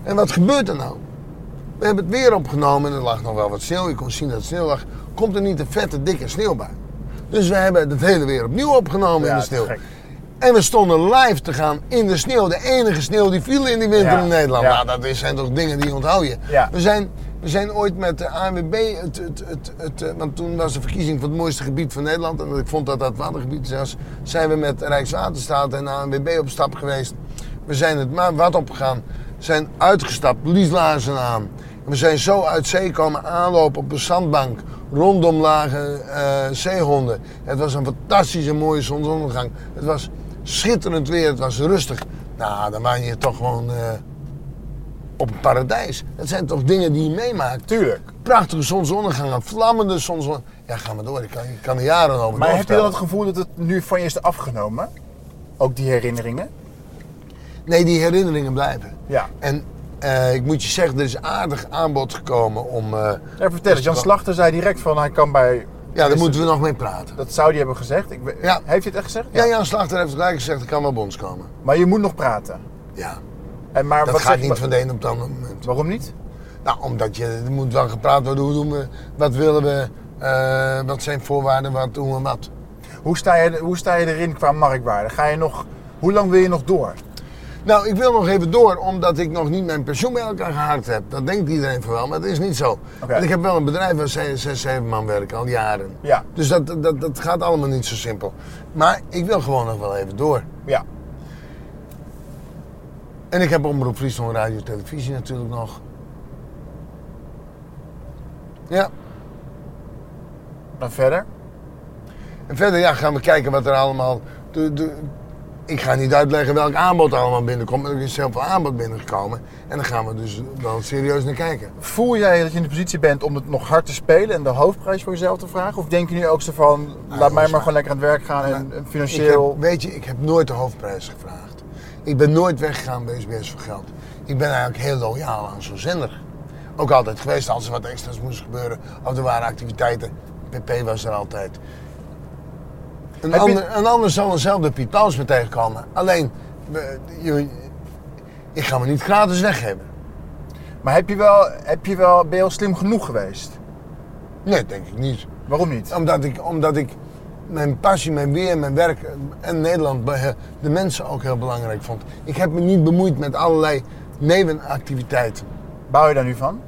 En wat gebeurt er nou? We hebben het weer opgenomen en er lag nog wel wat sneeuw. Je kon zien dat het sneeuw lag. Komt er niet een vette, dikke sneeuwbui. Dus we hebben het hele weer opnieuw opgenomen Ja, in de sneeuw. En we stonden live te gaan in de sneeuw. De enige sneeuw die viel in die winter Ja, in Nederland. ja. Nou, dat zijn toch dingen die onthoud je. Ja. We, zijn, we zijn ooit met de ANWB, het, het, het, het, eh, want toen was de verkiezing van het mooiste gebied van Nederland. En ik vond dat dat watergebied was. Zijn we met Rijkswaterstaat en ANWB op stap geweest. We zijn het maar wat opgegaan. Zijn uitgestapt, lieslaarzen aan. En we zijn zo uit zee komen aanlopen op een zandbank. Rondom lagen eh, zeehonden. Het was een fantastische mooie zonsondergang. Het was schitterend weer, het was rustig. Nou, dan waren je toch gewoon eh, op een paradijs. Dat zijn toch dingen die je meemaakt. Tuurlijk. Prachtige zonsondergangen, vlammende zonsondergangen. Ja, ga maar door. Ik kan, ik kan er jaren over Maar heb je dan het gevoel dat het nu van je is afgenomen? Ook die herinneringen? Nee, die herinneringen blijven. Ja. En eh, ik moet je zeggen, er is aardig aanbod gekomen om... eh, Ja, vertel eens. Jan Slachter zei direct van hij kan bij... ja, daar moeten we nog mee praten. Dat zou die hebben gezegd. Ik, Ja. Heeft hij het echt gezegd? Ja, Jan Slachter heeft gelijk gezegd, ik kan wel bons komen. Maar je moet nog praten. Ja, En maar dat wat gaat zeg- niet van de een op het andere moment. Waarom niet? Nou, omdat je, er moet wel gepraat worden, hoe doen we, wat willen we, eh, wat zijn voorwaarden, wat doen we wat. Hoe sta, je, hoe sta je erin qua marktwaarde? Ga je nog, hoe lang wil je nog door? Nou, ik wil nog even door, omdat ik nog niet mijn pensioen bij elkaar gehaakt heb. Dat denkt iedereen van wel, maar dat is niet zo. Want ik heb wel een bedrijf waar zes, zes, zeven man werken, al jaren. Ja. Dus dat, dat, dat gaat allemaal niet zo simpel. Maar ik wil gewoon nog wel even door. Ja. En ik heb Omroep Friesland Radio en Televisie natuurlijk nog. Ja. Dan verder? En verder ja, gaan we kijken wat er allemaal... De, de, ik ga niet uitleggen welk aanbod er allemaal binnenkomt. maar Er is heel veel aanbod binnengekomen. En daar gaan we dus wel serieus naar kijken. Voel jij dat je in de positie bent om het nog hard te spelen en de hoofdprijs voor jezelf te vragen? Of denk je nu ook zo van, laat mij maar gewoon lekker aan het werk gaan en, Ik financieel... heb, weet je, ik heb nooit de hoofdprijs gevraagd. Ik ben nooit weggegaan bij SBS voor geld. Ik ben eigenlijk heel loyaal aan zo'n zender. Ook altijd geweest als er wat extra's moest gebeuren. Of er waren activiteiten. PP was er altijd. Een, je- ander, een ander zal eenzelfde Piet mee tegenkomen. Alleen, je, ik ga me niet gratis weggeven. Maar heb je wel, heb je wel, ben je al slim genoeg geweest? Nee, denk ik niet. Waarom niet? Omdat ik, omdat ik mijn passie, mijn weer, mijn werk en Nederland, de mensen ook heel belangrijk vond. Ik heb me niet bemoeid met allerlei nevenactiviteiten. Bouw je daar nu van?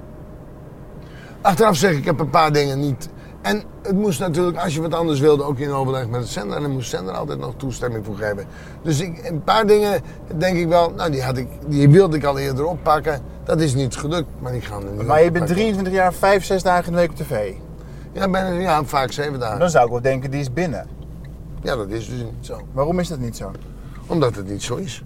Achteraf zeg ik, ik heb een paar dingen niet. En het moest natuurlijk, als je wat anders wilde, ook in overleg met de zender. En daar moest de zender altijd nog toestemming voor geven. Dus ik, een paar dingen denk ik wel, nou die, had ik, die wilde ik al eerder oppakken. Dat is niet gelukt, maar ik ga er nu Maar je bent oppakken. 23 jaar, 5, 6 dagen in de week op tv. Ja, bijna, ja, vaak zeven dagen. Dan zou ik wel denken, die is binnen. Ja, dat is dus niet zo. Waarom is dat niet zo? Omdat het niet zo is.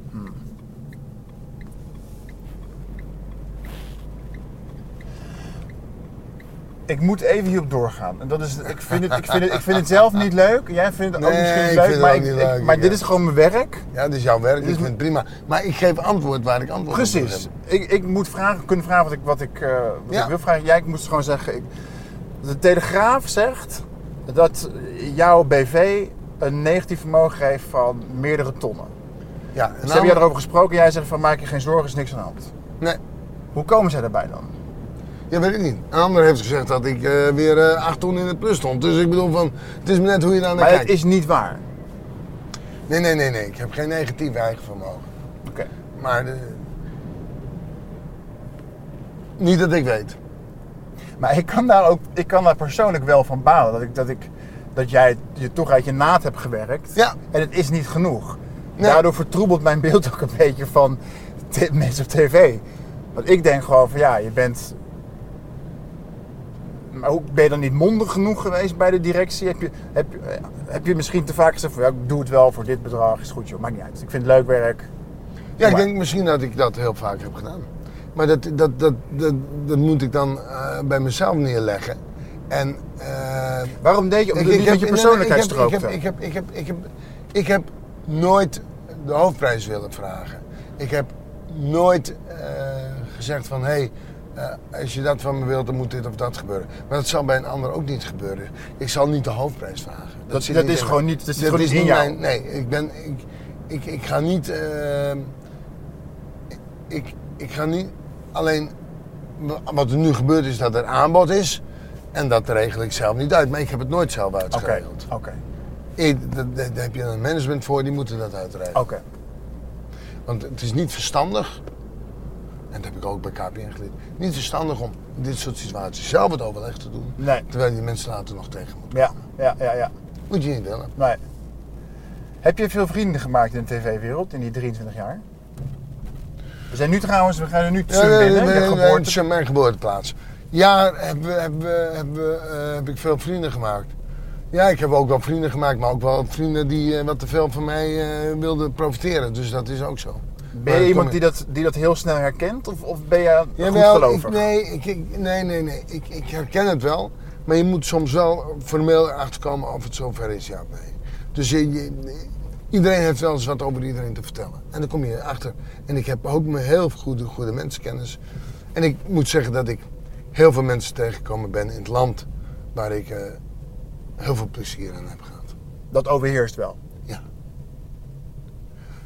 Ik moet even hierop doorgaan. En dat is, ik, vind het, ik, vind het, ik vind het zelf niet leuk. Jij vindt het ook misschien niet ik leuk. het maar ik, niet ik- leuk, maar ja. dit is gewoon mijn werk. Ja, dit is jouw werk, Dit ik is vind het prima. Maar ik geef antwoord waar ik antwoord op moet Precies. Ik, ik moet vragen, kunnen vragen wat ik, wat ik, eh, wat Ja. ik wil vragen. Jij moet gewoon zeggen... Ik, de Telegraaf zegt dat jouw BV een negatief vermogen heeft van meerdere tonnen. Ja, en Dus nou- heb jij erover gesproken en jij zegt van maak je geen zorgen, is niks aan de hand. Nee, Hoe komen zij daarbij dan? Ja, weet ik niet. Een ander heeft gezegd dat ik eh, weer eh, acht ton in het plus stond. Dus ik bedoel van, het is maar net hoe je daar naar Maar het kijkt. is niet waar. Nee, nee, nee, nee. Ik heb geen negatief eigen vermogen. Oké. Maar de... niet dat ik weet. Maar ik kan daar ook, ik kan daar persoonlijk wel van balen. Dat, ik, dat, ik, dat jij je toch uit je naad hebt gewerkt. Ja. En het is niet genoeg. Nee. Daardoor vertroebelt mijn beeld ook een beetje van mensen op tv. Want ik denk gewoon van ja, je bent... Maar hoe, ben je dan niet mondig genoeg geweest bij de directie? Heb je, heb, eh, heb je misschien te vaak gezegd van ja, ik doe het wel voor dit bedrag. Is goed joh, maakt niet uit. Ik vind het leuk werk. Ja, ik Maar- denk misschien dat ik dat heel vaak heb gedaan. Maar dat, dat, dat, dat, dat moet ik dan eh, bij mezelf neerleggen. En... eh, Waarom deed je? Omdat niet met je persoonlijkheid ik heb, ik, heb, strookte. ik, heb, ik, heb, ik, heb, ik heb nooit de hoofdprijs willen vragen. Ik heb nooit gezegd van... hé, hey, eh, als je dat van me wilt, dan moet dit of dat gebeuren. Maar dat zal bij een ander ook niet gebeuren. Ik zal niet de hoofdprijs vragen. Dat- dat is in gewoon niet- dat zit gewoon niet in jou. mijn- nee, ik ben... Ik, ik, ik ga niet... eh, ik, ik ga niet... Alleen... Wat er nu gebeurt is dat er aanbod is. En dat regel ik zelf niet uit. Maar ik heb het nooit zelf Oké, uitgeregeld. oké, daar- daar heb je een management voor, die moeten dat uitregelen. oké. Want het is niet verstandig, en dat heb ik ook bij KPN geleerd, niet verstandig om in dit soort situaties zelf het overleg te doen. Nee. Terwijl je die mensen later nog tegen moet. Ja, ja, ja, ja. Moet je niet willen. Nee. Heb je veel vrienden gemaakt in de tv-wereld in die 23 jaar? We zijn nu trouwens, we gaan er nu Ja, terug nee, binnen. nee, nee, geboorte. mijn geboorteplaats. Ja, eh, heb ik veel vrienden gemaakt. Ja, ik heb ook wel vrienden gemaakt, maar ook wel vrienden die eh, wat te veel van mij eh, wilden profiteren. Dus dat is ook zo. Ben je iemand die dat, die dat heel snel herkent? Of, of ben je goed Jawel, gelovig? ik, nee, ik, ik- nee, nee, nee. Ik, ik herken het wel. Maar je moet soms wel formeel erachter komen of het zover is, ja of nee. Dus je, je- iedereen heeft wel eens wat over iedereen te vertellen. En dan kom je achter. En ik heb ook me heel goede, goede mensenkennis. En ik moet zeggen dat ik heel veel mensen tegengekomen ben in het land waar ik eh, heel veel plezier aan heb gehad. Dat overheerst wel.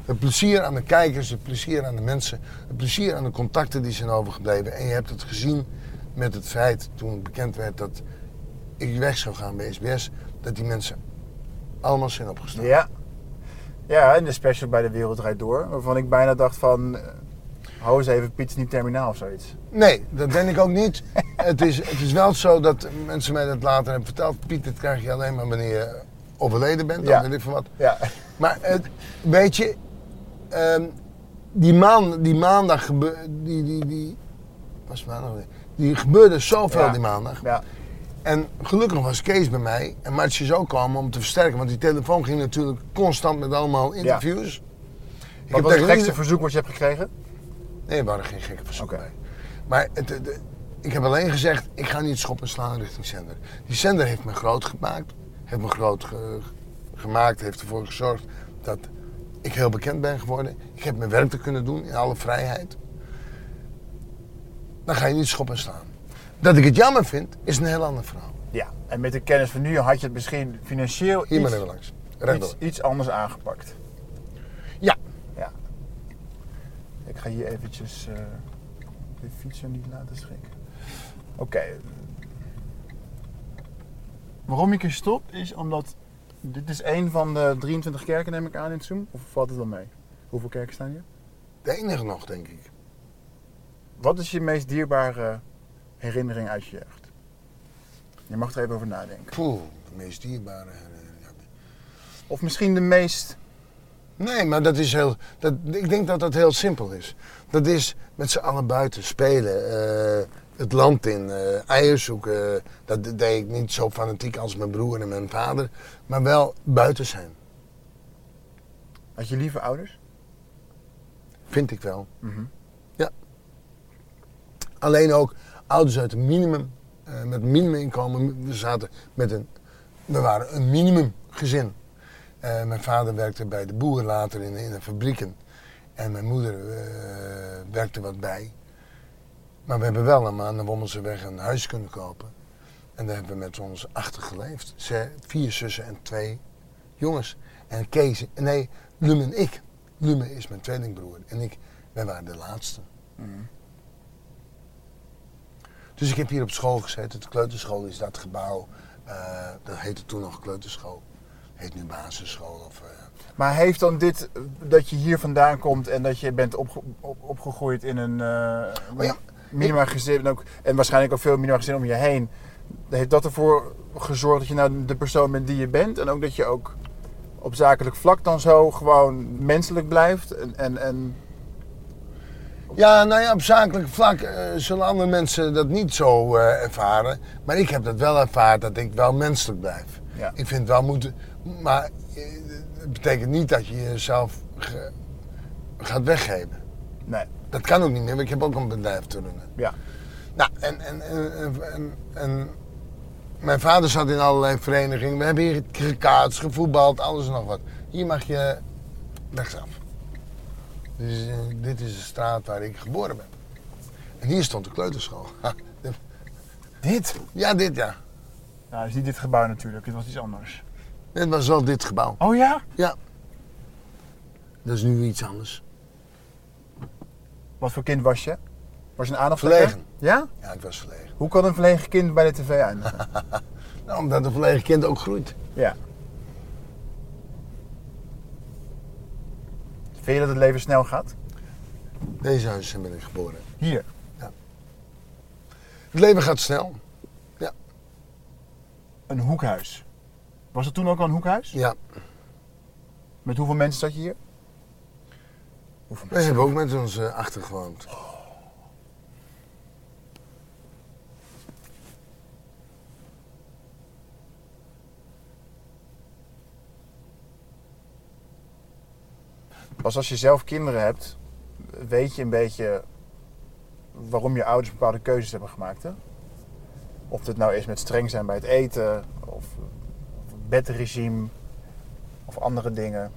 Het plezier aan de kijkers, het plezier aan de mensen, het plezier aan de contacten die zijn overgebleven. En je hebt het gezien met het feit toen bekend werd dat ik weg zou gaan bij SBS, dat die mensen allemaal zijn opgestaan. Ja. Ja, en de special bij de Wereld Draait Door. Waarvan ik bijna dacht van... eh, hou eens even, Piet niet terminaal of zoiets. Nee, dat ben ik ook niet. het, is, het is wel zo dat mensen mij dat later hebben verteld. Piet, dat krijg je alleen maar wanneer je overleden bent, Ja. of weet ik van wat. Ja. Maar het, weet je, ehm, die, maan, die maandag gebeurde, die, die, die, was maandag, die gebeurde zoveel Ja. die maandag. ja. En gelukkig was Kees bij mij en Martje is ook komen om te versterken, want die telefoon ging natuurlijk constant met allemaal interviews. Ik Wat was het gekste ieder- verzoek wat je hebt gekregen? Nee, er waren geen gekke verzoeken Oké. bij. Maar het, het- het- ik heb alleen gezegd, ik ga niet schoppen en slaan richting zender. Die zender heeft me groot gemaakt. Heeft me groot ge- gemaakt, heeft ervoor gezorgd dat ik heel bekend ben geworden. Ik heb mijn werk te kunnen doen in alle vrijheid. Dan ga je niet schoppen en slaan. Dat ik het jammer vind, is een heel ander verhaal. Ja. En met de kennis van nu had je het misschien financieel Hier iets, langs. Iets, iets anders aangepakt. Ja. Ja. Ik ga hier eventjes eh, de fietser niet laten schrikken. Oké. Waarom ik hier stop is omdat dit is een van de 23 kerken neem ik aan in Zoom. Of valt het wel mee? Hoeveel kerken staan hier? De enige nog, denk ik. Wat is je meest dierbare herinnering uit je jeugd? Je mag er even over nadenken. Poeh, de meest dierbare. ja. Of misschien de meest... Nee, maar dat is heel. Dat, ik denk dat dat heel simpel is. Dat is met z'n allen buiten spelen, eh, het land in, eh eieren zoeken. Dat deed ik niet zo fanatiek als mijn broer en mijn vader, maar wel buiten zijn. Had je lieve ouders? Vind ik wel. Mhm. Alleen ook ouders uit een minimum eh, met minimuminkomen. We zaten met een, we waren een minimumgezin. Eh, mijn vader werkte bij de boer, later in, in de fabrieken. En mijn moeder werkte wat bij. Maar we hebben wel aan de Wommelseweg een huis kunnen kopen. En daar hebben we met ons achter geleefd. Ze, vier zussen en twee jongens. En Kees, nee, Lume en ik. Lume is mijn tweelingbroer. En ik, wij waren de laatste. Dus ik heb hier op school gezeten. De kleuterschool is dat gebouw. eh, dat heette toen nog kleuterschool. Heet nu basisschool. Of, eh, Maar heeft dan dit, eh, dat je hier vandaan komt en dat je bent opge- op, opgegroeid in een Oh ja. Minima gezin en, ook, en waarschijnlijk ook veel minima gezin om je heen. Heeft dat ervoor gezorgd dat je nou de persoon bent die je bent? En ook dat je ook op zakelijk vlak dan zo gewoon menselijk blijft? En, en, en Ja, nou ja, op zakelijk vlak eh, zullen andere mensen dat niet zo eh, ervaren. Maar ik heb dat wel ervaren dat ik wel menselijk blijf. Ja. Ik vind wel moeten. Maar eh, het betekent niet dat je jezelf gaat weggeven. nee, Dat kan ook niet meer, want ik heb ook een bedrijf te runnen. ja. Nou, en, en, en, en, mijn vader zat in allerlei verenigingen. We hebben hier gekaatst, gevoetbald, alles en nog wat. Hier mag je rechtsaf. Dus, eh, dit is de straat waar ik geboren ben. En hier stond de kleuterschool. Dit? ja, dit ja. Nou, is niet dit gebouw natuurlijk, het was iets anders. Dit was wel dit gebouw. Oh ja? Ja. Dat is nu iets anders. Wat voor kind was je? Was je een aandachtstrekker? Verlegen. Ja? Ja, ik was verlegen. Hoe kan een verlegen kind bij de tv eindigen? Nou, omdat een verlegen kind ook groeit. ja. Vind je dat het leven snel gaat? Deze huis ben ik geboren. Hier. Het leven gaat snel. Een hoekhuis. Was het toen ook al een hoekhuis? Ja. Met hoeveel mensen zat je hier? Hoeveel We hebben ook met ons eh, achter gewoond. Pas als je zelf kinderen hebt, weet je een beetje waarom je ouders bepaalde keuzes hebben gemaakt. Hè? Of het nou is met streng zijn bij het eten, of, bedregime, of andere dingen.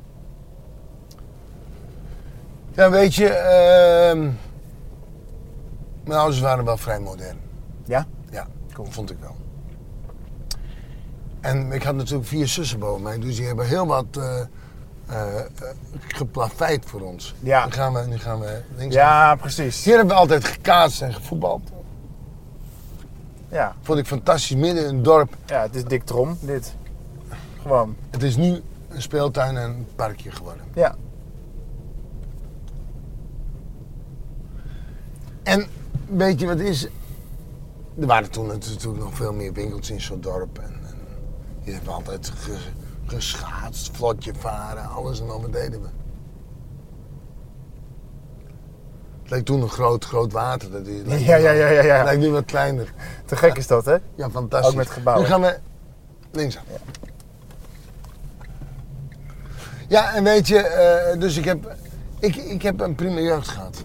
Ja, weet je, ehm, mijn ouders waren wel vrij modern. Ja? Ja, Cool. vond ik wel. En ik had natuurlijk vier zussen boven mij, dus die hebben heel wat eh, geplaveid voor ons. Ja. Nu gaan we, nu gaan we links. Ja, precies. Hier hebben we altijd gekaatst en gevoetbald. Ja. Vond ik fantastisch, midden in een dorp. ja, het is dik trom, dit. Gewoon. Het is nu een speeltuin en een parkje geworden. Ja. En weet je wat is? Er waren toen natuurlijk nog veel meer winkels in zo'n dorp. En, en hebben we altijd ge- geschaatst, vlotje varen, alles en al wat deden we. Het leek toen een groot, groot water. Dat is, Ja, ja, ja, ja, ja. Het lijkt nu wat kleiner. Te gek is dat, hè? Ja, fantastisch. Ook met gebouwen. Nu gaan we linksaf. Ja, en weet je, eh, dus ik heb, ik, ik heb een prima jeugd gehad.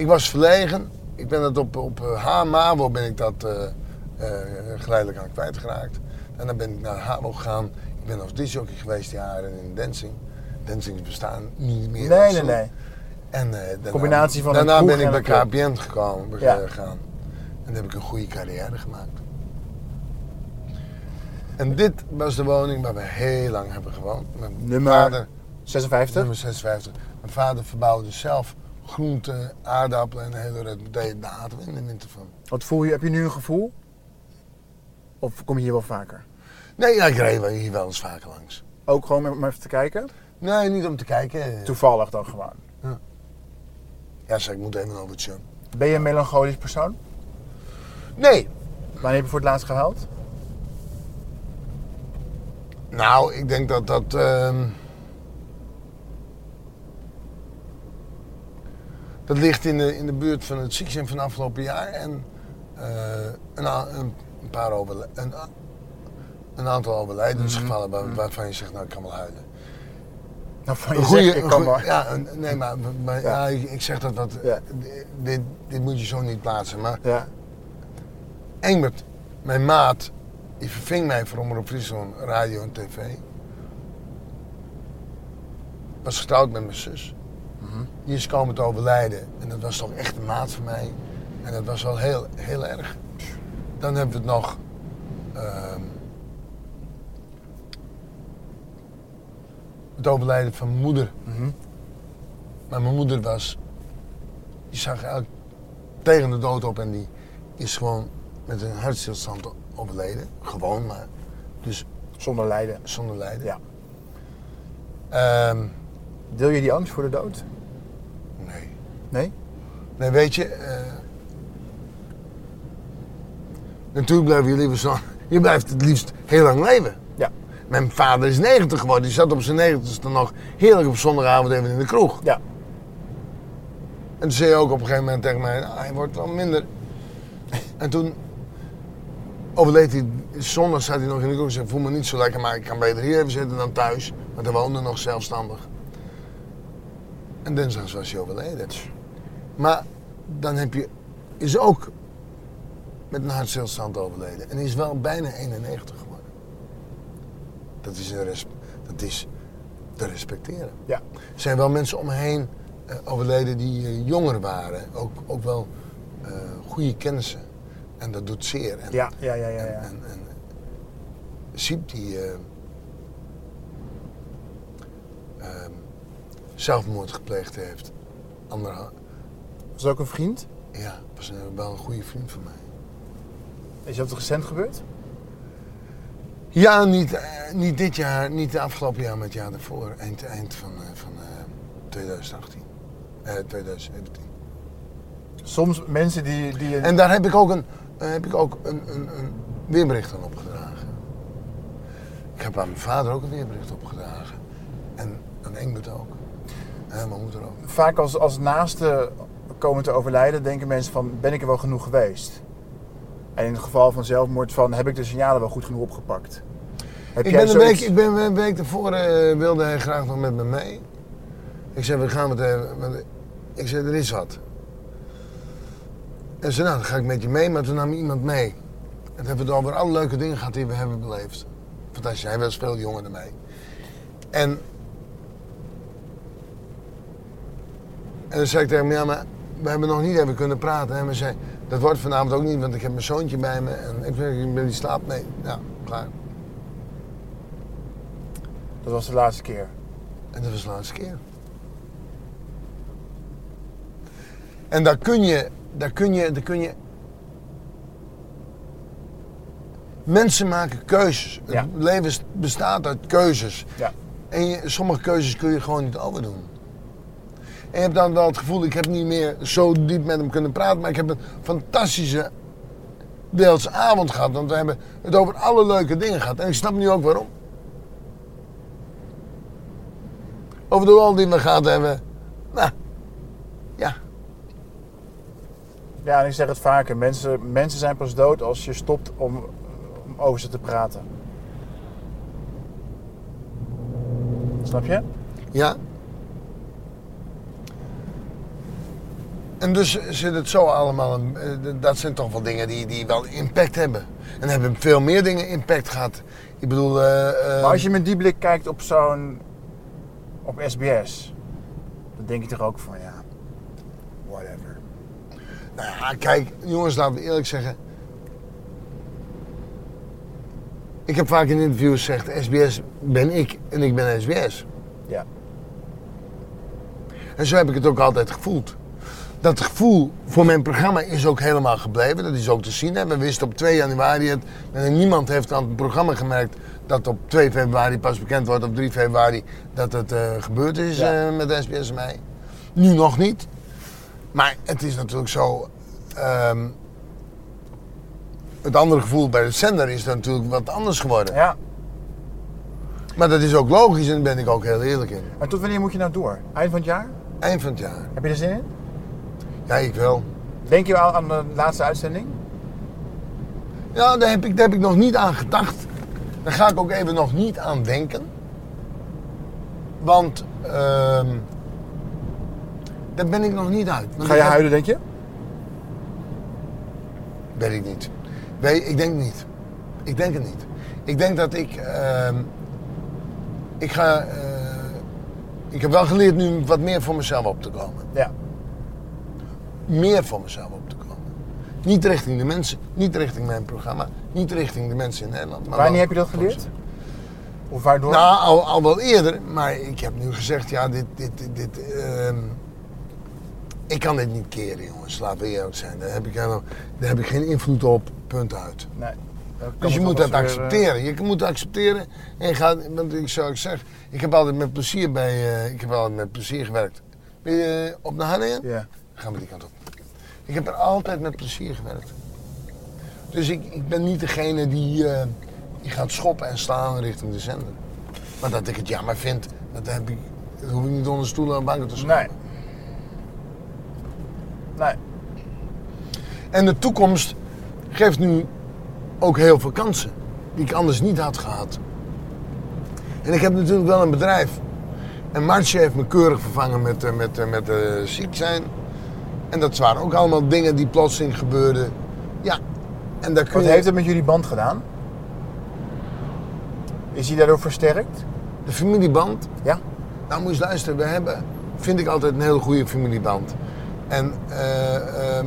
Ik was verlegen. Ik ben dat op, op eh, HMAVO ben ik dat eh, eh, geleidelijk aan kwijtgeraakt. En dan ben ik naar HAVO gegaan. Ik ben als disjockey geweest jaren in dancing. Dancings bestaan niet meer. Nee, nee, nee. En, eh, daarna, Combinatie van Daarna ben ik bij. KPN gekomen, Ja. gegaan. En dan heb ik een goede carrière gemaakt. En dit was de woning waar we heel lang hebben gewoond. Mijn Nummer vader, 56? nummer 56. Mijn vader verbouwde zelf groenten, aardappelen en hele red. Daar aten we in de winter van. Wat voel je? Heb je nu een gevoel? Of kom je hier wel vaker? Nee, ja, ik reed wel hier wel eens vaker langs. Ook gewoon om even te kijken? Nee, niet om te kijken. Toevallig dan gewoon. Ja, zeg, ik moet even over het show. Ben je een melancholisch persoon? Nee. Wanneer heb je voor het laatst gehuild? Nou, ik denk dat dat. ehm, dat ligt in de, in de buurt van het ziekzijn van afgelopen jaar. En eh, een, een, paar een, aantal overlijdensgevallen waar- waarvan je zegt, nou ik kan wel huilen. Nou, van je goeie- zegt, ik kan wel. Ja, nee, maar, maar ja. Ja. ik, ik zeg dat. Ja. Dit, dit moet je zo niet plaatsen. Maar Ja. Engbert, mijn maat, die verving mij voor Omroep Friesland, radio en tv. Was getrouwd met mijn zus. Die is komen te overlijden. En dat was toch echt een maat van mij. En dat was wel heel, heel erg. Dan hebben we het nog... ehm, het overlijden van mijn moeder. Mhm. Maar mijn moeder was... Die zag eigenlijk tegen de dood op en die is gewoon met een hartstilstand overleden. Gewoon, maar dus Zonder lijden. zonder lijden. Ja. Ehm, Deel je die angst voor de dood? Nee. Nee? Weet je... eh, natuurlijk blijven jullie zo... Je blijft het liefst heel lang leven. Ja. Mijn vader is 90 geworden. Die zat op zijn 90ste nog heerlijk op zondagavond even in de kroeg. Ja. En toen zei hij ook op een gegeven moment tegen mij, "Ah, hij wordt wel minder. En toen overleed hij, zondag zat hij nog in de kroeg en zei, voel me niet zo lekker, maar ik kan beter hier even zitten dan thuis. Want hij woonde nog zelfstandig. En dinsdags was hij overleden. Maar dan heb je, is ook met een hartstilstand overleden. En is wel bijna 91 geworden. Dat is, een res- dat is te respecteren. Ja. Er zijn wel mensen om me heen eh, overleden die eh, jonger waren. Ook, ook wel eh, goede kennissen. En dat doet zeer. En, Ja, ja, ja, ja. en, ja. en, en Siep die eh, ehm, zelfmoord gepleegd heeft. Anderha Was dat ook een vriend? ja, was een, wel een goede vriend van mij. Is dat recent gebeurd? Ja, niet, eh, niet dit jaar, niet de afgelopen jaar, maar het jaar daarvoor. Eind, eind van, eh, van eh, 2018. Eh 2017. Soms mensen die... die En daar heb ik ook een, eh, heb ik ook een, een, een weerbericht aan opgedragen. Ik heb aan mijn vader ook een weerbericht opgedragen. En aan Engbert ook. En mijn moeder ook. vaak als, als naasten komen te overlijden, denken mensen van, ben ik er wel genoeg geweest? En in het geval van zelfmoord van, heb ik de signalen wel goed genoeg opgepakt? Heb Ik jij ben, een week, zoiets- ik ben een week daarvoor eh, wilde hij graag nog met me mee. Ik zei, we gaan met hem. met- Ik zei, er is wat. En ze, nou, dan ga ik met je mee, maar toen nam iemand mee. En toen hebben we het over alle leuke dingen gehad die we hebben beleefd. Fantastisch, hij was veel jonger dan mij. En, en dan zei ik tegen hem, ja, maar we hebben nog niet even kunnen praten. En hij zei, dat wordt vanavond ook niet, want ik heb mijn zoontje bij me. En ik zeg, ben die slaapt? Nee, ja, klaar. Dat was de laatste keer. En dat was de laatste keer. En daar kun je, daar kun je, daar kun je. Mensen maken keuzes. Ja. Het leven bestaat uit keuzes. Ja. En je, sommige keuzes kun je gewoon niet overdoen. En je hebt dan wel het gevoel, ik heb niet meer zo diep met hem kunnen praten, maar ik heb een fantastische deels avond gehad. Want we hebben het over alle leuke dingen gehad. En ik snap nu ook waarom. Over de rol die we gehad hebben. Nou, ja. Ja, en ik zeg het vaker. Mensen, mensen zijn pas dood als je stopt om, om over ze te praten. Snap je? Ja. En dus zit het zo allemaal. eh, Dat zijn toch wel dingen die, die wel impact hebben. En hebben veel meer dingen impact gehad. Ik bedoel. eh, eh, Maar als je met die blik kijkt op zo'n... op SBS... dan denk je toch ook van, ja... whatever. Nou ja, kijk, jongens, laten we eerlijk zeggen. Ik heb vaak in interviews gezegd: SBS ben ik en ik ben SBS. Ja. En zo heb ik het ook altijd gevoeld. Dat gevoel voor mijn programma is ook helemaal gebleven. Dat is ook te zien. Hè. We wisten op 2 januari het. En niemand heeft aan het programma gemerkt dat op 2 februari pas bekend wordt, op 3 februari, dat het eh, gebeurd is Ja. eh, met SBS en mij. Nu nog niet. Maar het is natuurlijk zo. ehm, het andere gevoel bij de zender is natuurlijk wat anders geworden. Ja. Maar dat is ook logisch en daar ben ik ook heel eerlijk in. Maar tot wanneer moet je nou door? Eind van het jaar? Eind van het jaar. Heb je er zin in? Ja, ik wel. Denk je al aan de laatste uitzending? Ja, daar heb, ik, daar heb ik nog niet aan gedacht. Daar ga ik ook even nog niet aan denken. Want ehm daar ben ik nog niet uit. Want Ga je heb- huilen, denk je? Weet ik niet. Weet, ik denk niet. Ik denk het niet. Ik denk dat ik. ehm, ik ga. eh, ik heb wel geleerd nu wat meer voor mezelf op te komen. Ja. Meer voor mezelf op te komen. Niet richting de mensen, niet richting mijn programma, niet richting de mensen in Nederland. Maar Wanneer heb je dat geleerd? Of waardoor? Nou, al, al wel eerder, maar ik heb nu gezegd, ja, dit, dit, dit, dit, ehm, ik kan dit niet keren, jongens. Laten we eerlijk zijn. Daar heb ik, daar heb ik geen invloed op, punt uit. nee. Dus je moet dat weer, eh, accepteren. Je moet accepteren en je gaat, want ik zou ik zeg, ik heb altijd met plezier bij, eh, ik heb altijd met plezier gewerkt. Ben je eh, op naar Hanningen? Ja. Gaan we die kant op. Ik heb er altijd met plezier gewerkt. Dus ik, ik ben niet degene die, eh, die gaat schoppen en slaan richting de zender. Maar dat ik het jammer vind, dat, heb ik, dat hoef ik niet onder stoelen en banken te slaan. Nee. Nee. En de toekomst geeft nu ook heel veel kansen. Die ik anders niet had gehad. En ik heb natuurlijk wel een bedrijf. En Martje heeft me keurig vervangen met, eh, met, eh, met eh, ziek zijn. En dat waren ook allemaal dingen die plotseling gebeurden. Ja. En daar kun Wat je... heeft het met jullie band gedaan? Is die daardoor versterkt? De familieband. Ja. Nou, moet je eens luisteren. We hebben, vind ik altijd een hele goede familieband. En, ehm,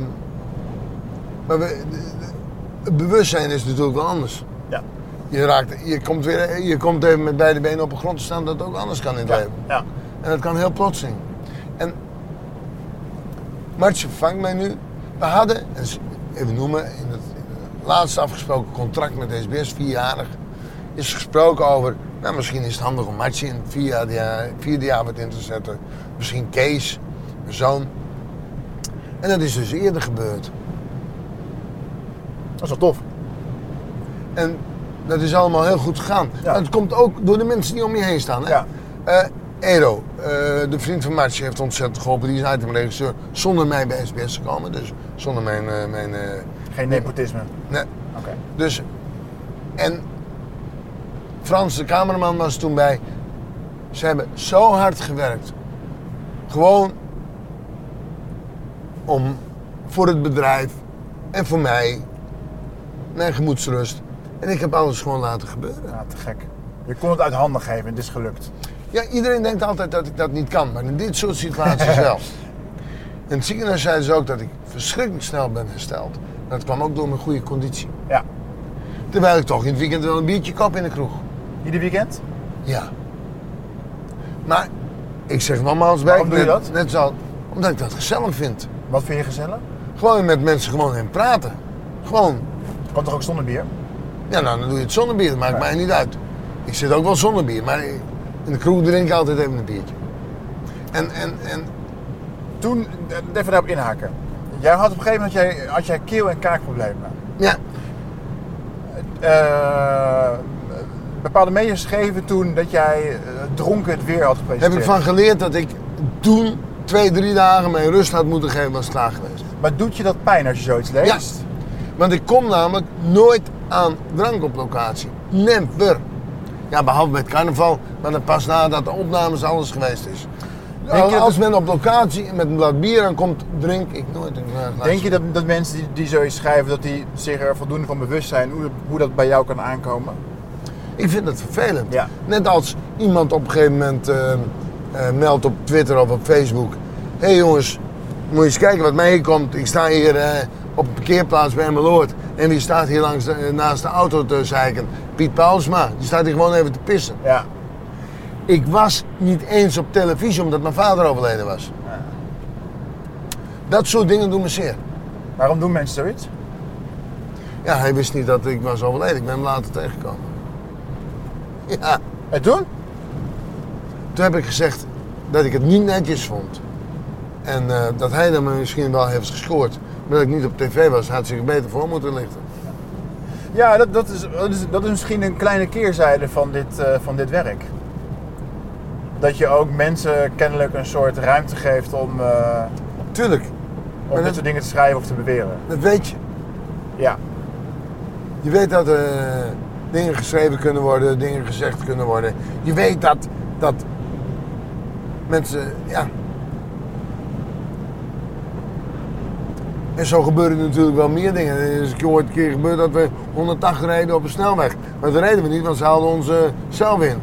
maar we, de- de- het bewustzijn is natuurlijk wel anders. Ja. Je, raakt, je, komt weer, je komt even met beide benen op de grond te staan dat het ook anders kan in het Ja. leven. ja. En dat kan heel plotseling. Martje vervangt mij nu. We hadden, even noemen, in het, laatste afgesproken contract met SBS, vierjarig, is gesproken over, nou misschien is het handig om Martje in het vierde jaar, vierde jaar wat in te zetten. Misschien Kees, mijn zoon. En dat is dus eerder gebeurd. Dat is wel tof. En dat is allemaal heel goed gegaan. Ja. Het komt ook door de mensen die om je heen staan. Hè? Ja. Eh, Edo, eh, de vriend van Martje, heeft ontzettend geholpen. Die is itemregisseur zonder mij bij SBS gekomen. Dus zonder mijn... eh, mijn eh, Geen nepotisme. nee. Oké. Dus... En Frans, de cameraman, was toen bij. Ze hebben zo hard gewerkt. Gewoon om voor het bedrijf en voor mij mijn gemoedsrust. En ik heb alles gewoon laten gebeuren. Ja, te gek. Je kon het uit handen geven en het is gelukt. Ja, iedereen denkt altijd dat ik dat niet kan, maar in dit soort situaties wel. In het ziekenhuis zeiden ze ook dat ik verschrikkelijk snel ben hersteld. Dat kwam ook door mijn goede conditie. Ja. Terwijl ik toch in het weekend wel een biertje kop in de kroeg. Ieder weekend? Ja. Maar ik zeg nogmaals bij. Waarom doe je net- dat? Net zo, omdat ik dat gezellig vind. Wat vind je gezellig? Gewoon met mensen gewoon in praten. Gewoon. Kan toch ook zonder bier? Ja, nou dan doe je het zonder bier. Dat maakt mij niet uit. Ik zit ook wel zonder bier, maar in de kroeg drink ik altijd even een biertje. En, en, en Toen, even daarop inhaken. Jij had op een gegeven moment jij, had jij keel- en kaakproblemen. ja, Eh, bepaalde media schreven toen dat jij eh, dronken het weer had heb gepresenteerd. ik van geleerd dat ik toen twee, drie dagen mijn rust had moeten geven, was het klaar geweest. Maar doet je dat pijn als je zoiets leest? Want ik kom namelijk nooit aan drank op locatie. Never. Ja, behalve met carnaval, maar dan pas nadat de opnames alles geweest is. Denk je dat- Als men op locatie met een blad bier aankomt, drink ik nooit een. Denk je dat, dat mensen die, die zoiets schrijven, dat die zich er voldoende van bewust zijn hoe, hoe dat bij jou kan aankomen? Ik vind het vervelend. Ja. Net als iemand op een gegeven moment eh, eh, meldt op Twitter of op Facebook. Hé hey jongens, moet je eens kijken wat mij komt. Ik sta hier eh, op een parkeerplaats bij Emmeloord. En wie staat hier langs de- naast de auto te zeiken? Piet Paulusma. Die staat hier gewoon even te pissen. Ja. Ik was niet eens op televisie omdat mijn vader overleden was. Dat soort dingen doen me zeer. Waarom doen mensen zoiets? Ja, hij wist niet dat ik was overleden. Ik ben hem later tegengekomen. Ja. En toen? Toen heb ik gezegd dat ik het niet netjes vond. En eh, dat hij dan me misschien wel heeft gescoord. Maar dat ik niet op tv was, had zich beter voor moeten lichten. Ja, dat, dat, is, dat, is, dat is misschien een kleine keerzijde van dit, eh, van dit werk. Dat je ook mensen kennelijk een soort ruimte geeft om, eh, Tuurlijk, om dit dat- soort dingen te schrijven of te beweren. dat weet je. Ja. Je weet dat er dingen geschreven kunnen worden, dingen gezegd kunnen worden. Je weet dat, dat mensen, ja. En zo gebeuren natuurlijk wel meer dingen. Er is een keer ooit een keer gebeurd dat we 180 reden op een snelweg. Maar dat reden we niet, want ze haalden onze cel in.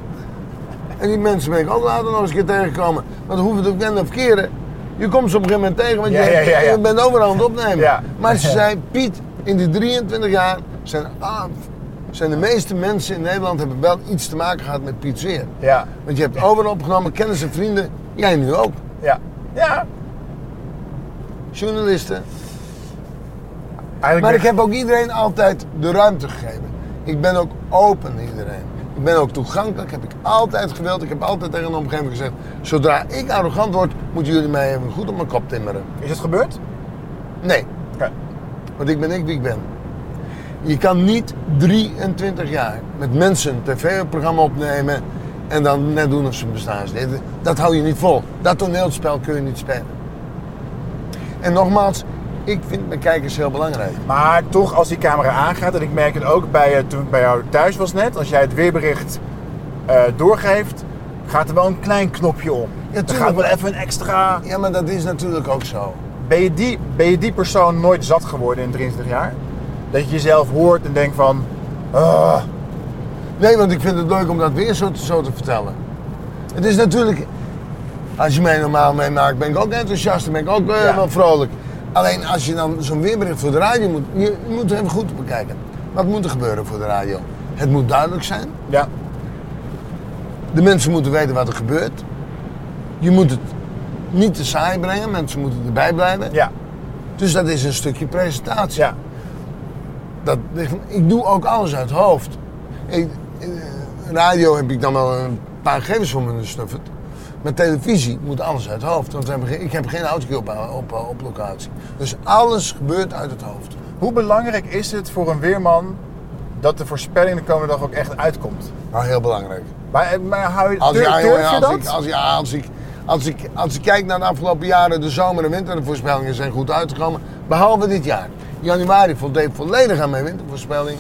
En die mensen ben ik ook later nog eens een keer tegengekomen. Want dan hoeven het ook keren. Je komt ze op een gegeven moment tegen, want Ja, je, ja, ja, ja. je bent overal aan het opnemen. Maar ze zei, Piet, in die 23 jaar zijn, ah, zijn de meeste mensen in Nederland hebben wel iets te maken gehad met Piet Zeer. Ja, Want je hebt overal opgenomen, kennis en vrienden. Jij nu ook. ja. Ja. Journalisten. Eigenlijk Maar ik heb ook iedereen altijd de ruimte gegeven. Ik ben ook open iedereen. Ik ben ook toegankelijk, heb ik altijd gewild. Ik heb altijd tegen de omgeving gezegd: zodra ik arrogant word, moeten jullie mij even goed op mijn kop timmeren. Is het gebeurd? Nee, want ik ben ik wie ik ben. Je kan niet 23 jaar met mensen een tv-programma opnemen en dan net doen of ze bestaan. Dat hou je niet vol. Dat toneelspel kun je niet spelen. En nogmaals, ik vind mijn kijkers heel belangrijk. Maar toch, als die camera aangaat, en ik merk het ook bij, eh, toen ik bij jou thuis was net, als jij het weerbericht eh, doorgeeft, gaat er wel een klein knopje om. Ja, er gaat wel even een extra. Ja, maar dat is natuurlijk ook zo. Ben je, die, ben je die persoon nooit zat geworden in 23 jaar? Dat je jezelf hoort en denkt van. "Ah, Nee, want ik vind het leuk om dat weer zo, zo te vertellen. Het is natuurlijk, als je mij normaal meemaakt, ben ik ook enthousiast en ben ik ook eh, Ja. wel vrolijk. Alleen als je dan zo'n weerbericht voor de radio moet, je, moet even goed bekijken. Wat moet er gebeuren voor de radio? Het moet duidelijk zijn. ja, De mensen moeten weten wat er gebeurt. Je moet het niet te saai brengen, mensen moeten erbij blijven. ja, Dus dat is een stukje presentatie. ja. Dat, ik doe ook alles uit het hoofd. Ik, eh, radio heb ik dan wel een paar gegevens voor me gesnufferd. Maar televisie moet alles uit het hoofd. Want we hebben geen- ik heb geen autootje op, op, op locatie. Dus alles gebeurt uit het hoofd. Hoe belangrijk is het voor een weerman dat de voorspelling de komende dag ook echt uitkomt? Nou, heel belangrijk. Maar, maar hou je, Als, durf, ja, durf jongen, je als, dat? ik, als, ja, als, ik, als, ik, als ik kijk naar de afgelopen jaren, de zomer- en wintervoorspellingen zijn goed uitgekomen. Behalve dit jaar. Januari voldeed volledig aan mijn wintervoorspelling.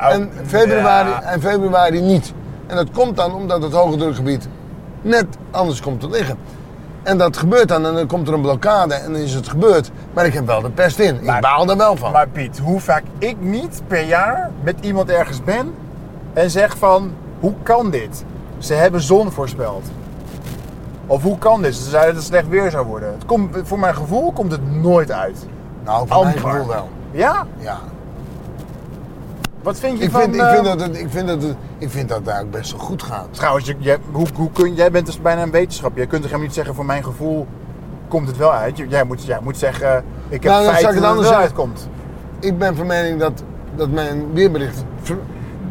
Oh, en, februari, ja. en februari niet. En dat komt dan omdat het hoge drukgebied net anders komt te liggen. En dat gebeurt dan en dan komt er een blokkade en dan is het gebeurd. Maar ik heb wel de pest in. Maar- ik baal er wel van. Maar Piet, hoe vaak ik niet per jaar met iemand ergens ben en zeg van, hoe kan dit? Ze hebben zon voorspeld. Of hoe kan dit? Ze zeiden dat het slecht weer zou worden. Het komt, voor mijn gevoel komt het nooit uit. nou, voor mijn gevoel wel. Ja? Ja. Wat vind je Ik van... vind, ik, eh, vind dat het, ik, vind dat het, ik vind dat het eigenlijk best wel goed gaat. Trouwens, je, jij- hoe, hoe kun, jij bent dus bijna een wetenschap. Jij kunt toch helemaal niet zeggen, voor mijn gevoel komt het wel uit. Jij moet, jij moet zeggen, ik heb Nou, feiten ik het dat het anders wel uitkomt. Ik ben van mening dat, dat mijn weerbericht